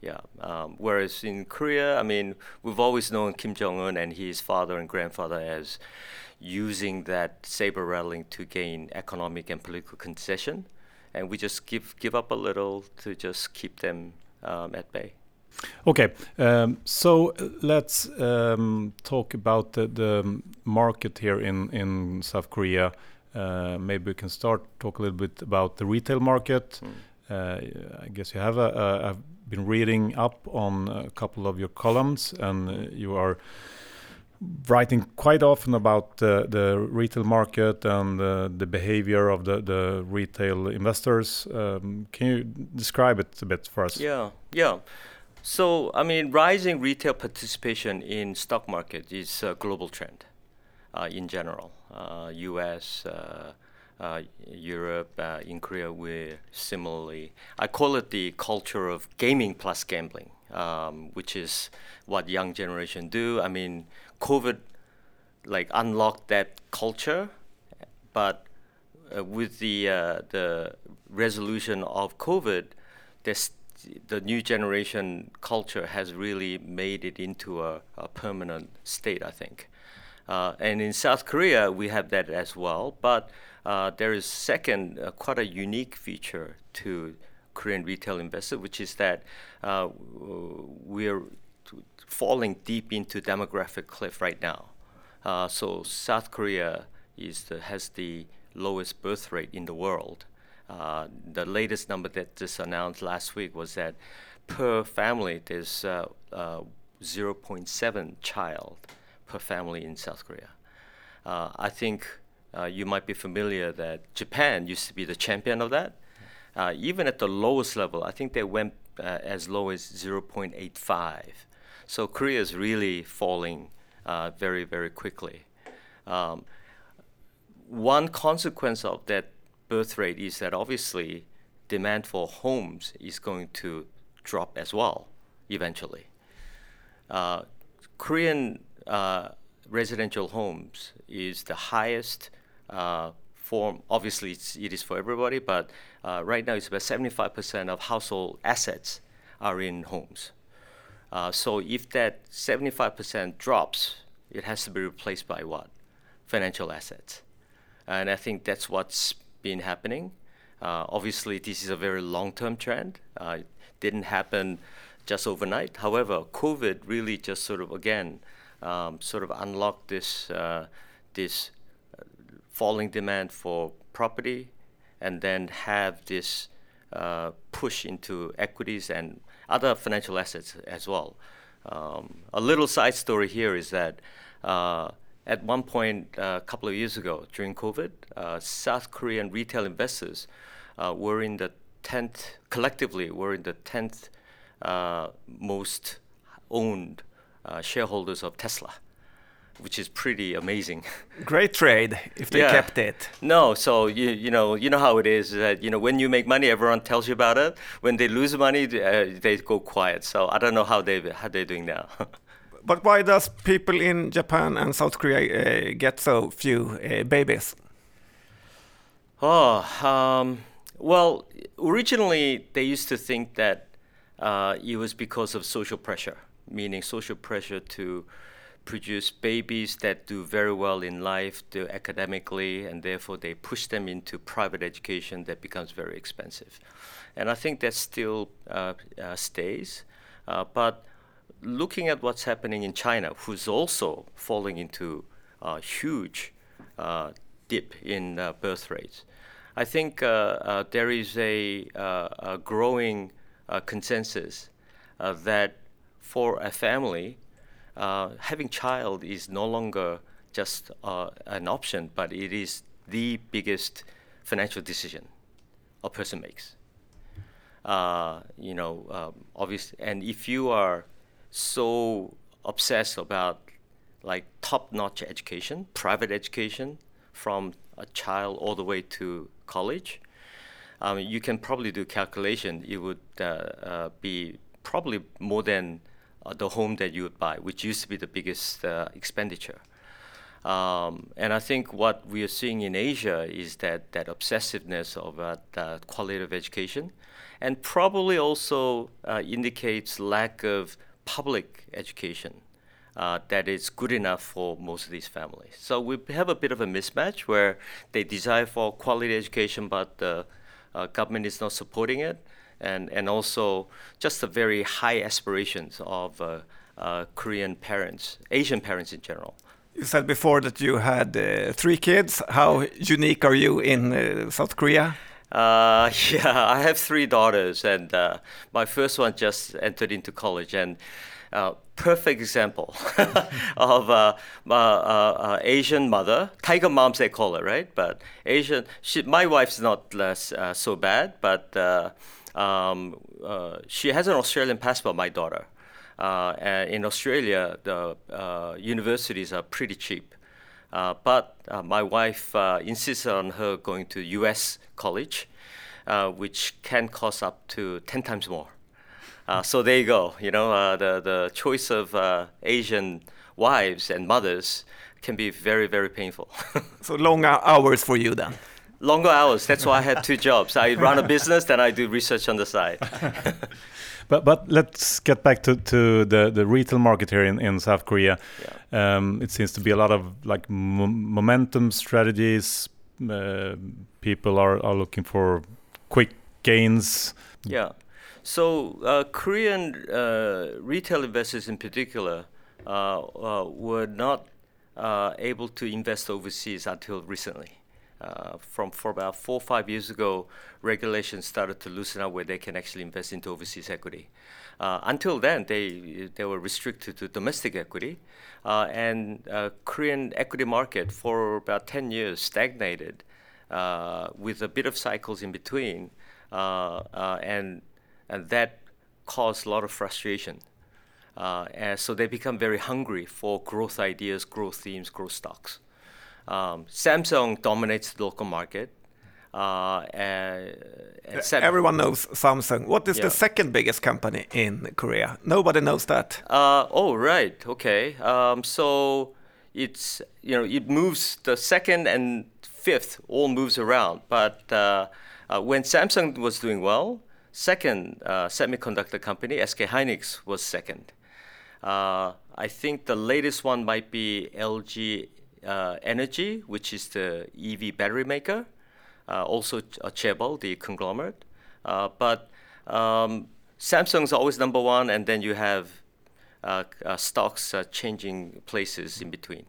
[SPEAKER 5] Yeah. Um, whereas in Korea, I mean, we've always known Kim Jong Un and his father and grandfather as using that saber rattling to gain economic and political concession, and we just give give up a little to just keep them um, at bay.
[SPEAKER 4] Okay, um, so let's um, talk about the, the, market here in in South Korea. Uh, maybe we can start talk a little bit about the retail market. Mm. Uh, I guess you have a, a, I've been reading up on a couple of your columns, and uh, you are writing quite often about the, the retail market and uh, the behavior of the, the retail investors. Um, can you describe it a bit for us?
[SPEAKER 5] Yeah, yeah. So, I mean, rising retail participation in stock market is a global trend uh, in general. Uh, U.S., uh, uh, Europe, uh, in Korea, we're similarly. I call it the culture of gaming plus gambling, um, which is what young generation do. I mean, COVID like unlocked that culture, but uh, with the uh, the resolution of COVID, this the new generation culture has really made it into a, a permanent state, I think. Uh, and in South Korea, we have that as well. But uh, there is second, uh, quite a unique feature to Korean retail investor, which is that uh, we're falling deep into demographic cliff right now. Uh, so South Korea is the, has the lowest birth rate in the world. Uh, the latest number that just announced last week was that per family there's uh, uh 0.7 child per family in South Korea. Uh, I think uh, you might be familiar that Japan used to be the champion of that. even at the lowest level, I think they went as low as 0.85. So Korea is really falling uh, very, very quickly. Um, one consequence of that birth rate is that obviously demand for homes is going to drop as well eventually. Uh, Korean uh, residential homes is the highest uh, form. Obviously, it is for everybody, but uh, right now it's about 75% of household assets are in homes. Uh, so if that 75% drops, it has to be replaced by what? Financial assets. And I think that's what's been happening. Uh, obviously, this is a very long-term trend. Uh, it didn't happen just overnight. However, COVID really just sort of again um, sort of unlocked this uh, this uh, falling demand for property, and then have this push into equities and other financial assets as well. Um, a little side story here is that uh, at one point uh, a couple of years ago during COVID, uh, South Korean retail investors uh, were in the 10th, collectively, were in the 10th uh, most owned uh, shareholders of Tesla which is pretty amazing.
[SPEAKER 2] Great trade if they yeah. kept it.
[SPEAKER 5] No, so you you know you know how it is that you know when you make money, everyone tells you about it. When they lose money, uh, they go quiet. So I don't know how they how they're doing now.
[SPEAKER 2] but why does people in Japan and South Korea uh, get so few uh, babies?
[SPEAKER 5] Oh, um, well, originally they used to think that uh, it was because of social pressure, meaning social pressure to produce babies that do very well in life, do academically, and therefore they push them into private education that becomes very expensive. And I think that still uh, uh, stays. Uh, but looking at what's happening in China, who's also falling into a huge uh, dip in uh, birth rates, I think uh, there is a, a growing consensus that for a family, uh, having child is no longer just uh, an option, but it is the biggest financial decision a person makes. uh, you know, um, obviously, and if you are so obsessed about like top-notch education, private education from a child all the way to college, um, you can probably do calculation. It would uh, uh, be probably more than the home that you would buy, which used to be the biggest uh, expenditure. Um, and I think what we are seeing in Asia is that that obsessiveness of uh, quality of education, and probably also uh, indicates lack of public education uh, that is good enough for most of these families. So we have a bit of a mismatch where they desire for quality education, but the uh, government is not supporting it, and and also just the very high aspirations of uh, uh, Korean parents, Asian parents in general.
[SPEAKER 2] You said before that you had uh, three kids. How unique are you in uh, South Korea?
[SPEAKER 5] Uh, yeah, I have three daughters, and uh, my first one just entered into college, and uh, perfect example of uh, uh, uh, Asian mother, tiger moms they call it, right? But Asian, she, my wife's not less uh, so bad, but uh, um, she has an Australian passport. My daughter, in Australia, the universities are pretty cheap. but my wife insisted on her going to U.S. college, which can cost up to ten times more. Uh, so there you go. You know, uh, the the choice of uh, Asian wives and mothers can be very very painful.
[SPEAKER 2] so long hours for you then.
[SPEAKER 5] Longer hours. That's why I had two jobs. I run a business, then I do research on the side.
[SPEAKER 4] but but let's get back to, to the, the retail market here in, in South Korea. Yeah. Um, it seems to be a lot of like momentum strategies. Uh, people are, are looking for quick gains.
[SPEAKER 5] Yeah. So uh, Korean uh, retail investors in particular uh, uh were not uh, able to invest overseas until recently. Uh, from for about four or five years ago, regulations started to loosen up where they can actually invest into overseas equity. Uh, until then, they they were restricted to domestic equity, uh, and uh, Korean equity market for about ten years stagnated, with a bit of cycles in between, and and that caused a lot of frustration. Uh, and so they become very hungry for growth ideas, growth themes, growth stocks. Um, Samsung dominates the local market. Uh, and,
[SPEAKER 2] and Sam Everyone knows Samsung. What is yeah. the second biggest company in Korea? Nobody knows that.
[SPEAKER 5] Uh, oh, right. Okay. Um, so it's you know it moves the second and fifth all moves around. But uh, uh, when Samsung was doing well, second uh, semiconductor company, SK Hynix, was second. Uh, I think the latest one might be LG Energy, which is the EV battery maker, uh, also a Chaebol, the conglomerate. Uh, but um, Samsung's always number one, and then you have uh, stocks changing places in between.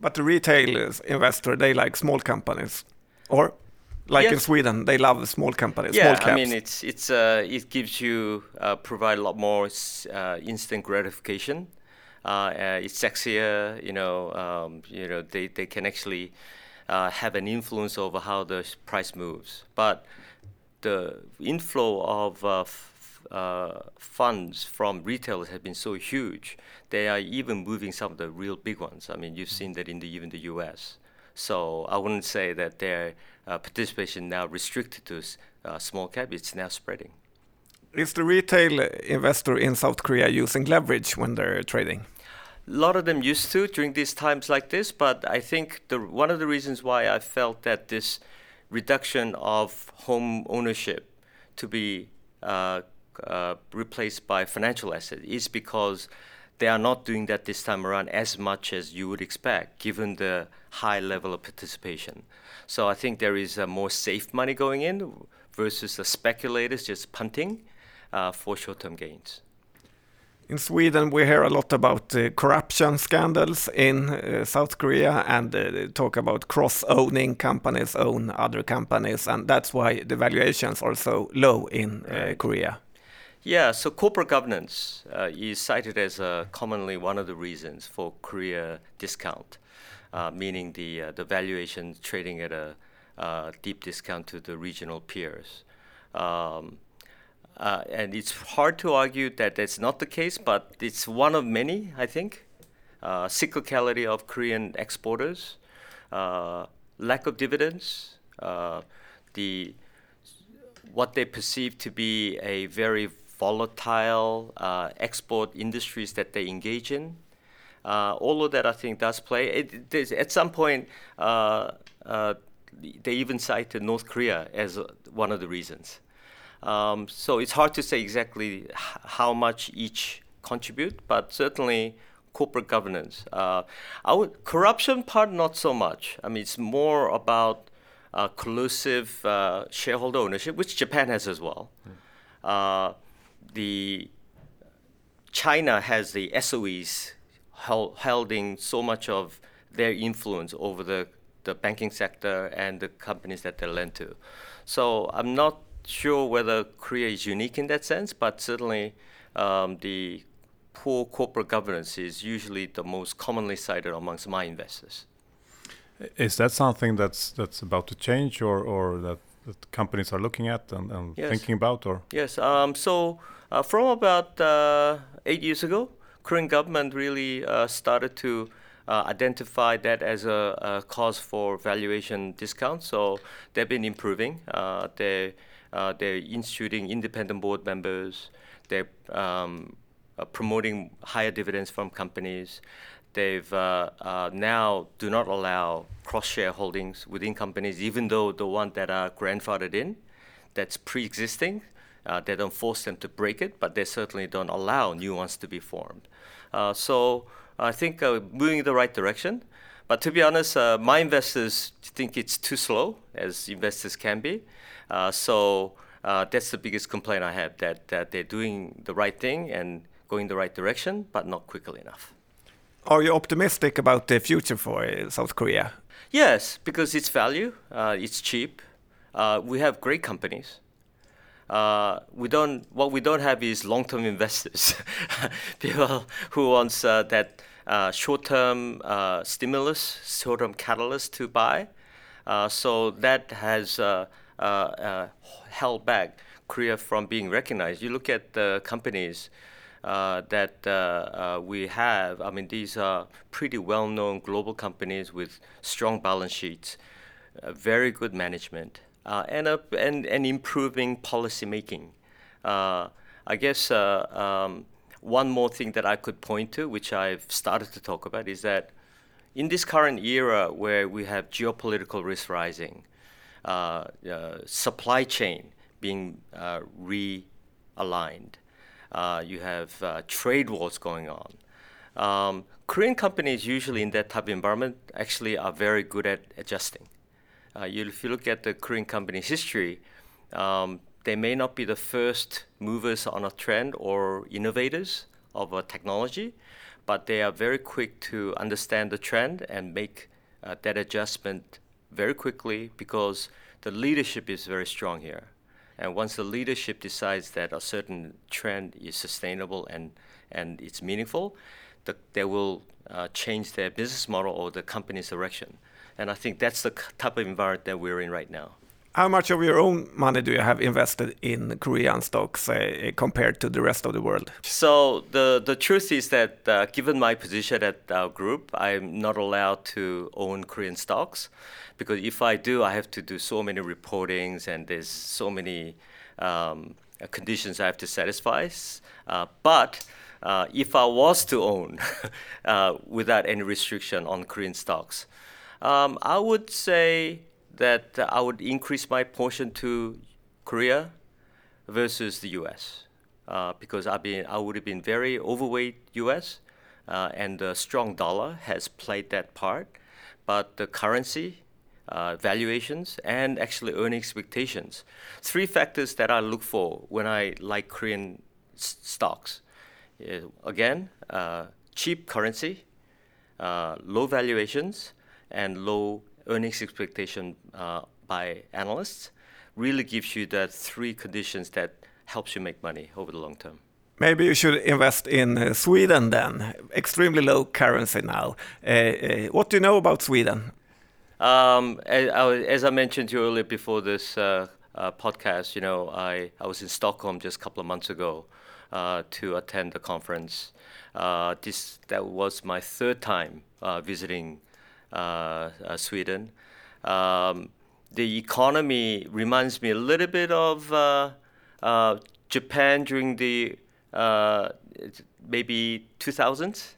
[SPEAKER 2] But the retail investor, they like small companies, or like yes. in Sweden, they love small companies.
[SPEAKER 5] Yeah,
[SPEAKER 2] small
[SPEAKER 5] I mean, it's it's uh, it gives you uh, provide a lot more uh, instant gratification. Uh, uh, it's sexier, you know. Um, you know, they, they can actually uh, have an influence over how the price moves. But the inflow of f- funds from retailers has been so huge. They are even moving some of the real big ones. I mean, you've seen that in the even the U.S. So I wouldn't say that their uh, participation now restricted to uh, small cap. It's now spreading.
[SPEAKER 2] Is the retail investor in South Korea using leverage when they're trading?
[SPEAKER 5] A lot of them used to during these times like this, but I think the one of the reasons why I felt that this reduction of home ownership to be uh, uh, replaced by financial asset is because they are not doing that this time around as much as you would expect, given the high level of participation. So I think there is more safe money going in versus the speculators just punting for short-term gains.
[SPEAKER 2] In Sweden, we hear a lot about uh, corruption scandals in uh, South Korea and uh, talk about cross-owning companies own other companies, and that's why the valuations are so low in uh. Korea.
[SPEAKER 5] Yeah, so corporate governance uh, is cited as uh, commonly one of the reasons for Korea discount, uh, meaning the uh, the valuation trading at a uh, deep discount to the regional peers. Um, uh, and it's hard to argue that that's not the case, but it's one of many, I think. Uh, cyclicality of Korean exporters, uh, lack of dividends, uh, the what they perceive to be a very volatile uh, export industries that they engage in. Uh, all of that, I think, does play. It, at some point, they even cited North Korea as one of the reasons. Um, so it's hard to say exactly how much each contribute, but certainly corporate governance. Uh, would, corruption part, not so much. I mean, it's more about uh, collusive uh, shareholder ownership, which Japan has as well. Mm. the China has the SOEs held, holding so much of their influence over the, the banking sector and the companies that they lend to. So I'm not sure whether Korea is unique in that sense, but certainly um, the poor corporate governance is usually the most commonly cited amongst my investors.
[SPEAKER 4] Is that something that's that's about to change, or or that, that companies are looking at and, and yes. thinking about, or
[SPEAKER 5] yes? Um, so uh, from about uh, eight years ago, Korean government really uh, started to uh, identify that as a, a, cause for valuation discount. So they've been improving. Uh, they uh, they're instituting independent board members. They're um, uh, promoting higher dividends from companies. They've uh, uh, now do not allow cross shareholdings within companies, even though the ones that are grandfathered in, that's pre-existing. Uh, they don't force them to break it, but they certainly don't allow new ones to be formed. Uh, so I think moving in the right direction. But to be honest, uh, my investors think it's too slow, as investors can be. Uh, so uh, that's the biggest complaint I have that, that they're doing the right thing and going the right direction, but not quickly enough.
[SPEAKER 2] Are you optimistic about the future for uh, South Korea?
[SPEAKER 5] Yes, because it's value, uh, it's cheap. Uh, we have great companies. Uh, we don't. What we don't have is long-term investors, people who wants that short-term stimulus, short-term catalyst to buy. so that has uh, uh, held back Korea from being recognized. You look at the companies uh, that we have. I mean, these are pretty well-known global companies with strong balance sheets, very good management, and, and, and improving policy making. I guess um, one more thing that I could point to, which I've started to talk about, is that in this current era where we have geopolitical risk rising, uh, uh, supply chain being uh, realigned. you have trade wars going on. Um, Korean companies usually in that type of environment actually are very good at adjusting. Uh, if you look at the Korean company history, um, they may not be the first movers on a trend or innovators of a technology, but they are very quick to understand the trend and make uh, that adjustment very quickly because the leadership is very strong here. And once the leadership decides that a certain trend is sustainable and, and it's meaningful, the, they will uh, change their business model or the company's direction. And I think that's the type of environment that we're in right now.
[SPEAKER 2] How much of your own money do you have invested in Korean stocks uh, compared to the rest of the world?
[SPEAKER 5] So the the truth is that uh, given my position at our group, I'm not allowed to own Korean stocks because if I do, I have to do so many reportings and there's so many um, conditions I have to satisfy. Uh, but uh, if I was to own uh, without any restriction on Korean stocks, um, I would say that I would increase my portion to Korea versus the U.S. Uh, because I've been, I would have been very overweight U.S. Uh, and the strong dollar has played that part. But the currency, uh, valuations, and actually earning expectations, three factors that I look for when I like Korean s- stocks. Uh, again, uh, cheap currency, uh, low valuations, and low earnings expectation uh, by analysts really gives you the three conditions that helps you make money over the long term.
[SPEAKER 2] Maybe you should invest in uh, Sweden then. Extremely low currency now. Uh, what do you know about Sweden?
[SPEAKER 5] Um, as, as, I mentioned to you earlier before this uh, uh, podcast, you know, I, I was in Stockholm just a couple of months ago uh, to attend the conference. Uh, this that was my third time uh, visiting Sweden. Um, the economy reminds me a little bit of Japan during the maybe 2000s,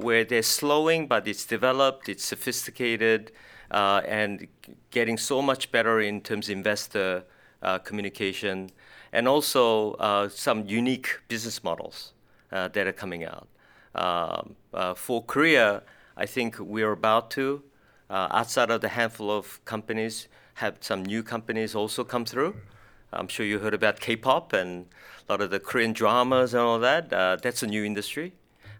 [SPEAKER 5] where they're slowing, but it's developed, it's sophisticated uh, and getting so much better in terms of investor uh, communication and also uh, some unique business models uh, that are coming out. Um, uh, for Korea, I think we're about to, uh, outside of the handful of companies, have some new companies also come through. I'm sure you heard about K-pop and a lot of the Korean dramas and all that. that's a new industry.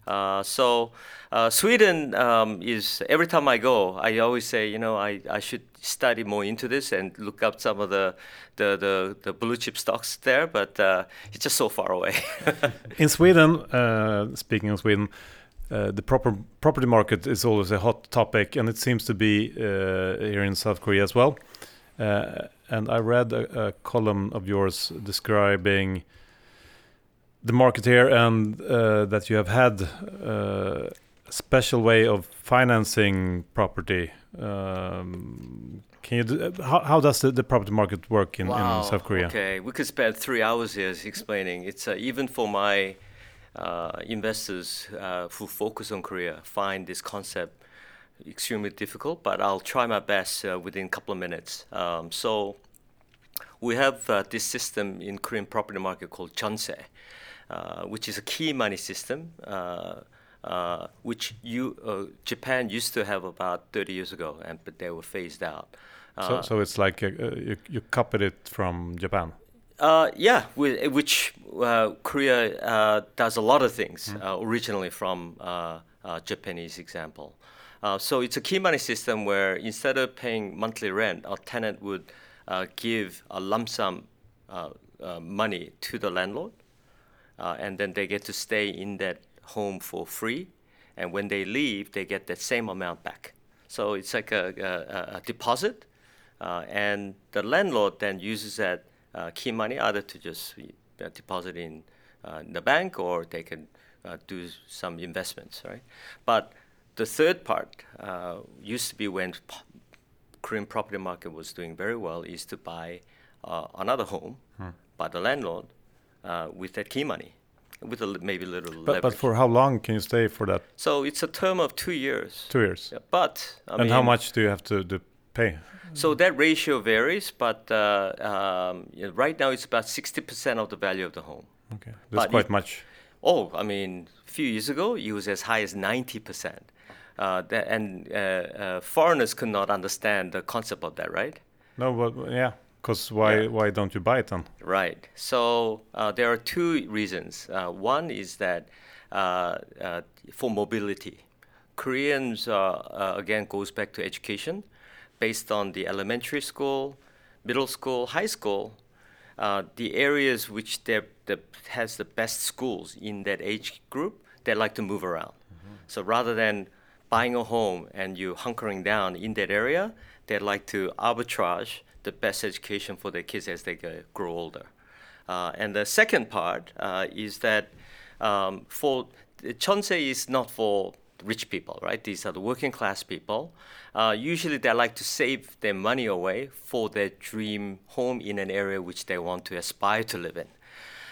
[SPEAKER 5] Uh, so uh, Sweden um, is every time I go, I always say, you know, I, I should study more into this and look up some of the the, the, the blue chip stocks there, but uh, it's just so far away.
[SPEAKER 4] in Sweden, uh, speaking of Sweden. Uh, the proper property market is always a hot topic, and it seems to be here in South Korea as well. and I read a, a column of yours describing the market here and uh, that you have had uh, a special way of financing property. Um, can you? Do, how, how does the, the property market work in,
[SPEAKER 5] wow.
[SPEAKER 4] in South Korea?
[SPEAKER 5] Okay, we could spend three hours here explaining. It's uh, even for my uh, investors uh, who focus on Korea find this concept extremely difficult, but I'll try my best uh, within a couple of minutes. Um, so we have this system in Korean property market called jeonse. Uh, which is a key money system, uh, uh, which you, Japan used to have about 30 years ago, and but they were phased out.
[SPEAKER 4] so, so it's like you, you copied it from Japan.
[SPEAKER 5] Uh, yeah, which uh, Korea uh, does a lot of things mm. originally from Japanese example. so it's a key money system where instead of paying monthly rent, a tenant would give a lump sum money to the landlord, uh, and then they get to stay in that home for free. And when they leave, they get that same amount back. So it's like a, a, a deposit, uh, and the landlord then uses that uh, key money either to just uh, deposit in, uh, the bank or they can uh, do some investments, right? But the third part used to be when Korean property market was doing very well is to buy another home hmm. by the landlord uh, with that key money, with a, maybe a little
[SPEAKER 4] but,
[SPEAKER 5] leverage.
[SPEAKER 4] But for how long can you stay for that?
[SPEAKER 5] So it's a term of two years.
[SPEAKER 4] Two years.
[SPEAKER 5] Yeah, but
[SPEAKER 4] I and mean, how much do you have to, to pay?
[SPEAKER 5] So that ratio varies, but uh, um, right now it's about 60% of the value of the home.
[SPEAKER 4] Okay, that's but quite much.
[SPEAKER 5] Oh, I mean, a few years ago it was as high as 90%. Uh, that, and uh, uh, foreigners could not understand the concept of that, right?
[SPEAKER 4] No, but yeah, because why yeah. why don't you buy it then?
[SPEAKER 5] Right. So uh, there are two reasons. Uh, one is that uh, uh for mobility, Koreans uh, again goes back to education, based on the elementary school, middle school, high school. the areas which has the best schools in that age group, they like to move around. Mm-hmm. So rather than buying a home and you hunkering down in that area, they like to arbitrage the best education for their kids as they grow older. Uh, and the second part uh, is that um, for jeonse is not for rich people, right? These are the working class people. Uh, usually they like to save their money away for their dream home in an area which they want to aspire to live in.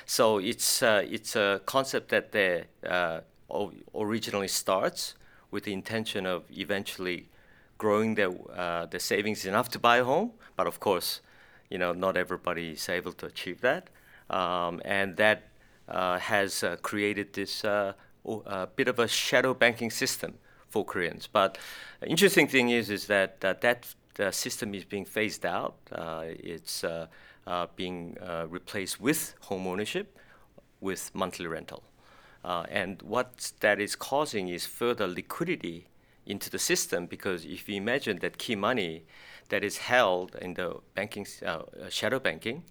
[SPEAKER 5] So it's, uh, it's a concept that they, uh, originally starts with the intention of eventually growing their, uh, their savings enough to buy a home. But of course, you know, not everybody is able to achieve that. Um, and that uh, has uh, created this uh, bit of a shadow banking system for Koreans. But interesting thing is, is that that, that system is being phased out. Uh, it's uh, being replaced with home ownership with monthly rental. and what that is causing is further liquidity into the system because if you imagine that key money that is held in the banking uh, uh, shadow banking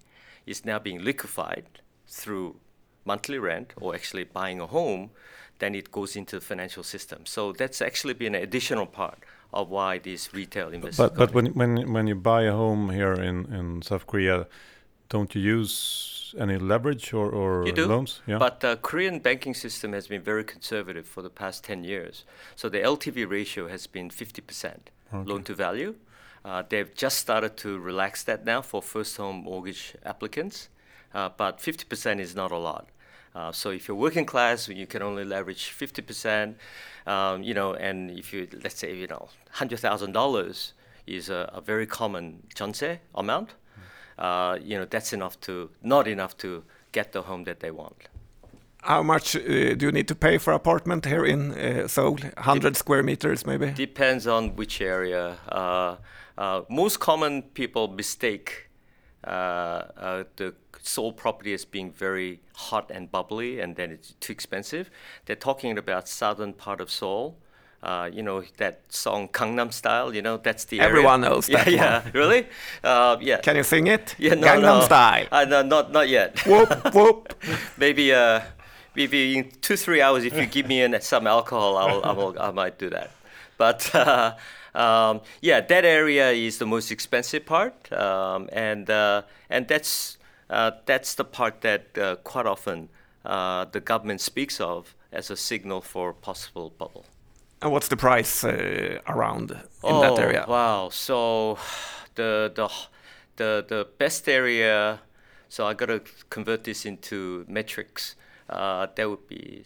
[SPEAKER 5] is now being liquefied through monthly rent or actually buying a home, then it goes into the financial system. So that's actually been an additional part of why these retail investors.
[SPEAKER 4] But but when when when you buy a home here in in South Korea, don't you use any leverage or, or
[SPEAKER 5] You do,
[SPEAKER 4] loans? Yeah.
[SPEAKER 5] But the Korean banking system has been very conservative for the past 10 years. So the LTV ratio has been 50% loan to value. Uh, they've just started to relax that now for first home mortgage applicants. Uh, but 50% is not a lot. Uh, so if you're working class, you can only leverage 50%. Um, you know, and if you let's say you know $100,000 is a, a very common jeonse amount. Uh, you know, that's enough to not enough to get the home that they want.
[SPEAKER 2] How much uh, do you need to pay for apartment here in uh, Seoul? 100 square meters, maybe?
[SPEAKER 5] Depends on which area. Uh, uh, most common people mistake uh, uh, the Seoul property as being very hot and bubbly, and then it's too expensive. They're talking about southern part of Seoul. Uh, you know that song Gangnam Style. You know that's the area.
[SPEAKER 2] Everyone knows
[SPEAKER 5] Yeah,
[SPEAKER 2] that
[SPEAKER 5] yeah. Really? Uh, yeah.
[SPEAKER 2] Can you sing it?
[SPEAKER 5] yeah, no,
[SPEAKER 2] Gangnam
[SPEAKER 5] no.
[SPEAKER 2] Style.
[SPEAKER 5] Uh, no, not not yet.
[SPEAKER 2] whoop, whoop.
[SPEAKER 5] maybe uh, maybe in two three hours if you give me an, some alcohol, I'll, I will I might do that. But uh, um, yeah, that area is the most expensive part, um, and uh, and that's that's the part that uh, quite often uh, the government speaks of as a signal for possible bubble.
[SPEAKER 2] And what's the price uh, around in that area?
[SPEAKER 5] Oh, Wow. So the the the the best area. So I gotta convert this into metrics. Uh, that would be.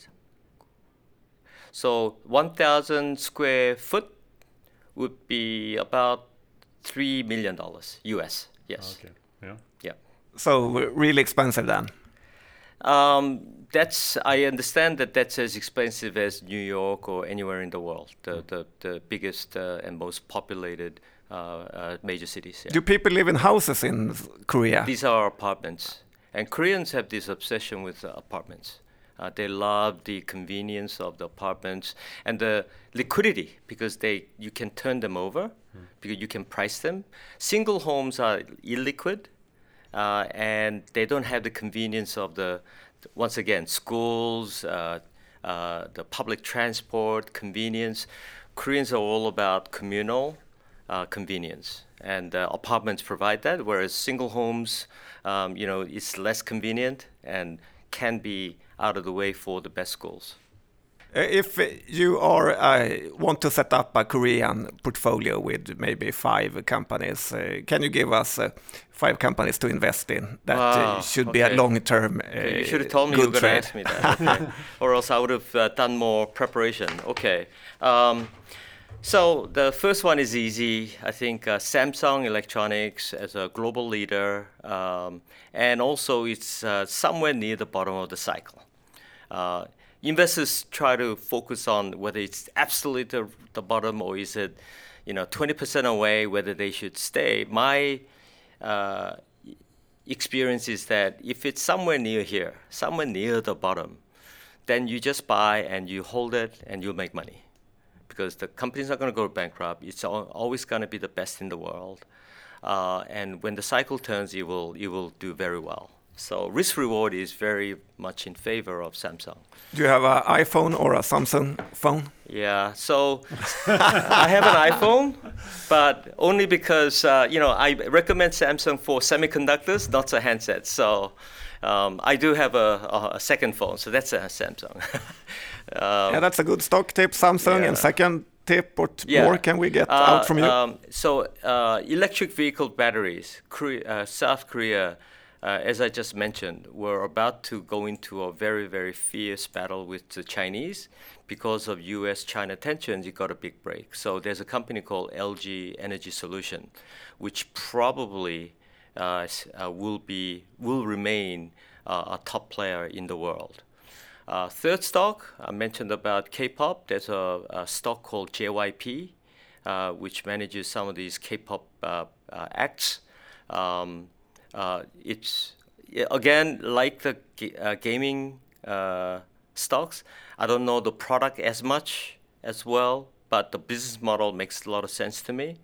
[SPEAKER 5] So 1,000 square foot would be about three million dollars U.S. Yes.
[SPEAKER 4] okay. Yeah.
[SPEAKER 2] So really expensive then.
[SPEAKER 5] Um, that's I understand that that's as expensive as New York or anywhere in the world, the the, the biggest uh, and most populated uh, uh, major cities. yeah.
[SPEAKER 2] Do people live in houses in Korea?
[SPEAKER 5] These are apartments, and Koreans have this obsession with uh, apartments. Uh, they love the convenience of the apartments and the liquidity because they you can turn them over because you can price them. Single homes are illiquid, uh, and they don't have the convenience of the once again schools, uh, uh, the public transport, convenience. Koreans are all about communal uh, convenience, and uh, apartments provide that. Whereas single homes, um, you know, it's less convenient and can be out of the way for the best schools.
[SPEAKER 2] If you are uh, want to set up a Korean portfolio with maybe five companies, uh, can you give us uh, five companies to invest in that uh,
[SPEAKER 5] Wow,
[SPEAKER 2] should be a long-term uh,
[SPEAKER 5] you should have told me you were going to ask me that, okay. or else I would have uh, done more preparation. Okay. Um, so the first one is easy. I think uh, Samsung Electronics as a global leader, um, and also it's uh, somewhere near the bottom of the cycle. Uh, investors try to focus on whether it's absolutely the, the bottom or is it, you know, 20% away, whether they should stay. My uh, experience is that if it's somewhere near here, somewhere near the bottom, then you just buy and you hold it and you'll make money. Because the company's not going to go bankrupt. It's al- always going to be the best in the world. Uh, and when the cycle turns, you will, you will do very well. So risk reward is very much in favor of Samsung.
[SPEAKER 2] Do you have an iPhone or a Samsung phone?
[SPEAKER 5] Yeah, so I have an iPhone, but only because uh, you know I recommend Samsung for semiconductors, not for handsets. So um, I do have a, a, a second phone, so that's a Samsung. um,
[SPEAKER 2] Yeah, that's a good stock tip, Samsung.
[SPEAKER 5] Yeah.
[SPEAKER 2] And second tip, what
[SPEAKER 5] yeah.
[SPEAKER 2] more can we get
[SPEAKER 5] Uh,
[SPEAKER 2] out from you?
[SPEAKER 5] Um, so uh, electric vehicle batteries, Korea, uh, South Korea. Uh, as I just mentioned, we're about to go into a very, very fierce battle with the Chinese because of U.S.-China tensions. You got a big break. So there's a company called LG Energy Solution, which probably uh, uh, will be will remain uh, a top player in the world. Uh, third stock, I mentioned about K-pop. There's a, a stock called JYP, uh, which manages some of these K-pop acts. Um, uh, it's again like the uh, gaming uh, stocks. I don't know the product as much as well, but the business model makes a lot of sense to me.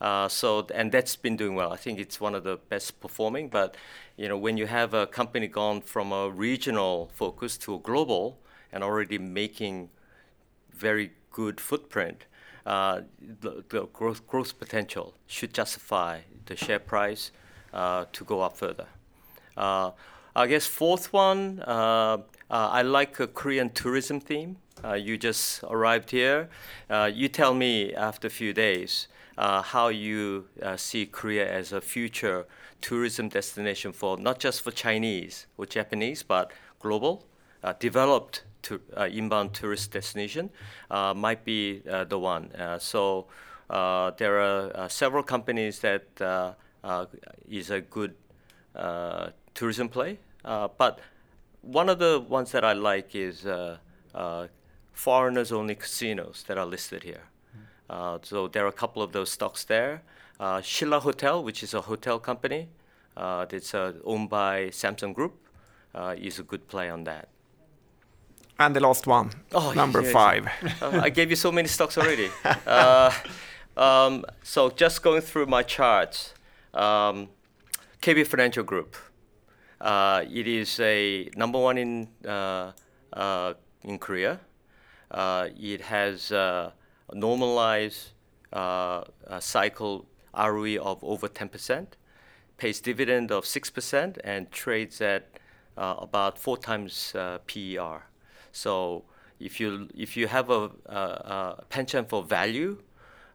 [SPEAKER 5] Uh, so and that's been doing well. I think it's one of the best performing. But you know, when you have a company gone from a regional focus to a global and already making very good footprint, uh, the, the growth growth potential should justify the share price to go up further. Uh, I guess fourth one, uh, uh, I like a Korean tourism theme. Uh, you just arrived here. Uh, you tell me after a few days uh, how you uh, see Korea as a future tourism destination for not just for Chinese or Japanese, but global, uh, developed to, uh, inbound tourist destination uh, might be uh, the one. Uh, so uh, there are uh, several companies that uh, uh, is a good uh, tourism play, uh, but one of the ones that I like is uh, uh, foreigners-only casinos that are listed here. Uh, so there are a couple of those stocks there. Uh, Shilla Hotel, which is a hotel company, uh, that's uh, owned by Samsung Group, uh, is a good play on that.
[SPEAKER 2] And the last one,
[SPEAKER 5] Oh,
[SPEAKER 2] number
[SPEAKER 5] yes.
[SPEAKER 2] five.
[SPEAKER 5] Uh, I gave you so many stocks already. Uh, um, so just going through my charts, um, KB Financial Group. Uh, it is a number one in uh, uh, in Korea. Uh, it has uh, a normalized uh, uh, cycle ROE of over 10%, pays dividend of 6%, and trades at uh, about four times uh, PER. So if you if you have a, a, a penchant for value,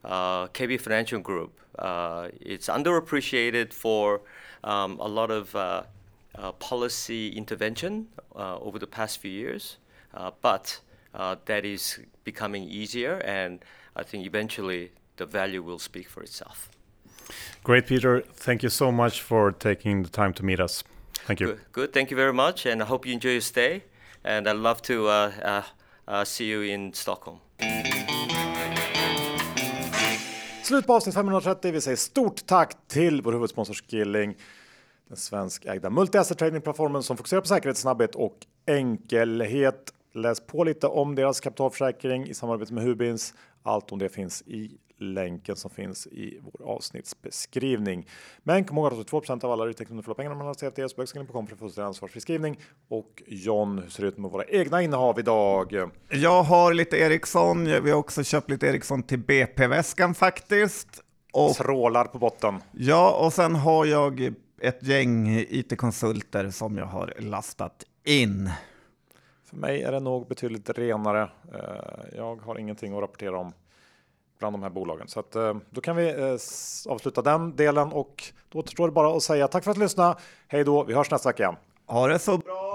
[SPEAKER 5] uh, KB Financial Group, uh, it's underappreciated for um, a lot of uh, uh, policy intervention uh, over the past few years, uh, but uh, that is becoming easier, and I think eventually the value will speak for itself.
[SPEAKER 4] Great, Peter. Thank you so much for taking the time to meet us. Thank you.
[SPEAKER 5] Good, good. Thank you very much, and I hope you enjoy your stay. And I'd love to uh, uh, uh, see you in Stockholm.
[SPEAKER 1] Slut på avsnitt 530. Vi säger stort tack till vår huvudsponsor Skilling. Den svenskägda multi-asset trading-plattformen som fokuserar på säkerhet, snabbhet och enkelhet. Läs på lite om deras kapitalförsäkring i samarbete med Hubins. Allt om det finns i länken som finns i vår avsnittsbeskrivning. Men kom ihåg att 82 av alla retail förlorar pengarna man har CFDs på Skilling.com för fullständig ansvarsfriskrivning. Och John, hur ser det ut med våra egna innehav idag?
[SPEAKER 2] Jag har lite Ericsson, vi har också köpt lite Ericsson till BP-väskan faktiskt. Och,
[SPEAKER 1] Trålar på botten.
[SPEAKER 2] ja, och sen har jag ett gäng IT-konsulter som jag har lastat in.
[SPEAKER 1] För mig är det nog betydligt renare. Eh, Jag har ingenting att rapportera om bland de här bolagen. Så att, eh, då kan vi eh, avsluta den delen och då återstår det bara att säga tack för att du lyssnade. Hej då, vi hörs nästa vecka igen.
[SPEAKER 2] Ha det så bra!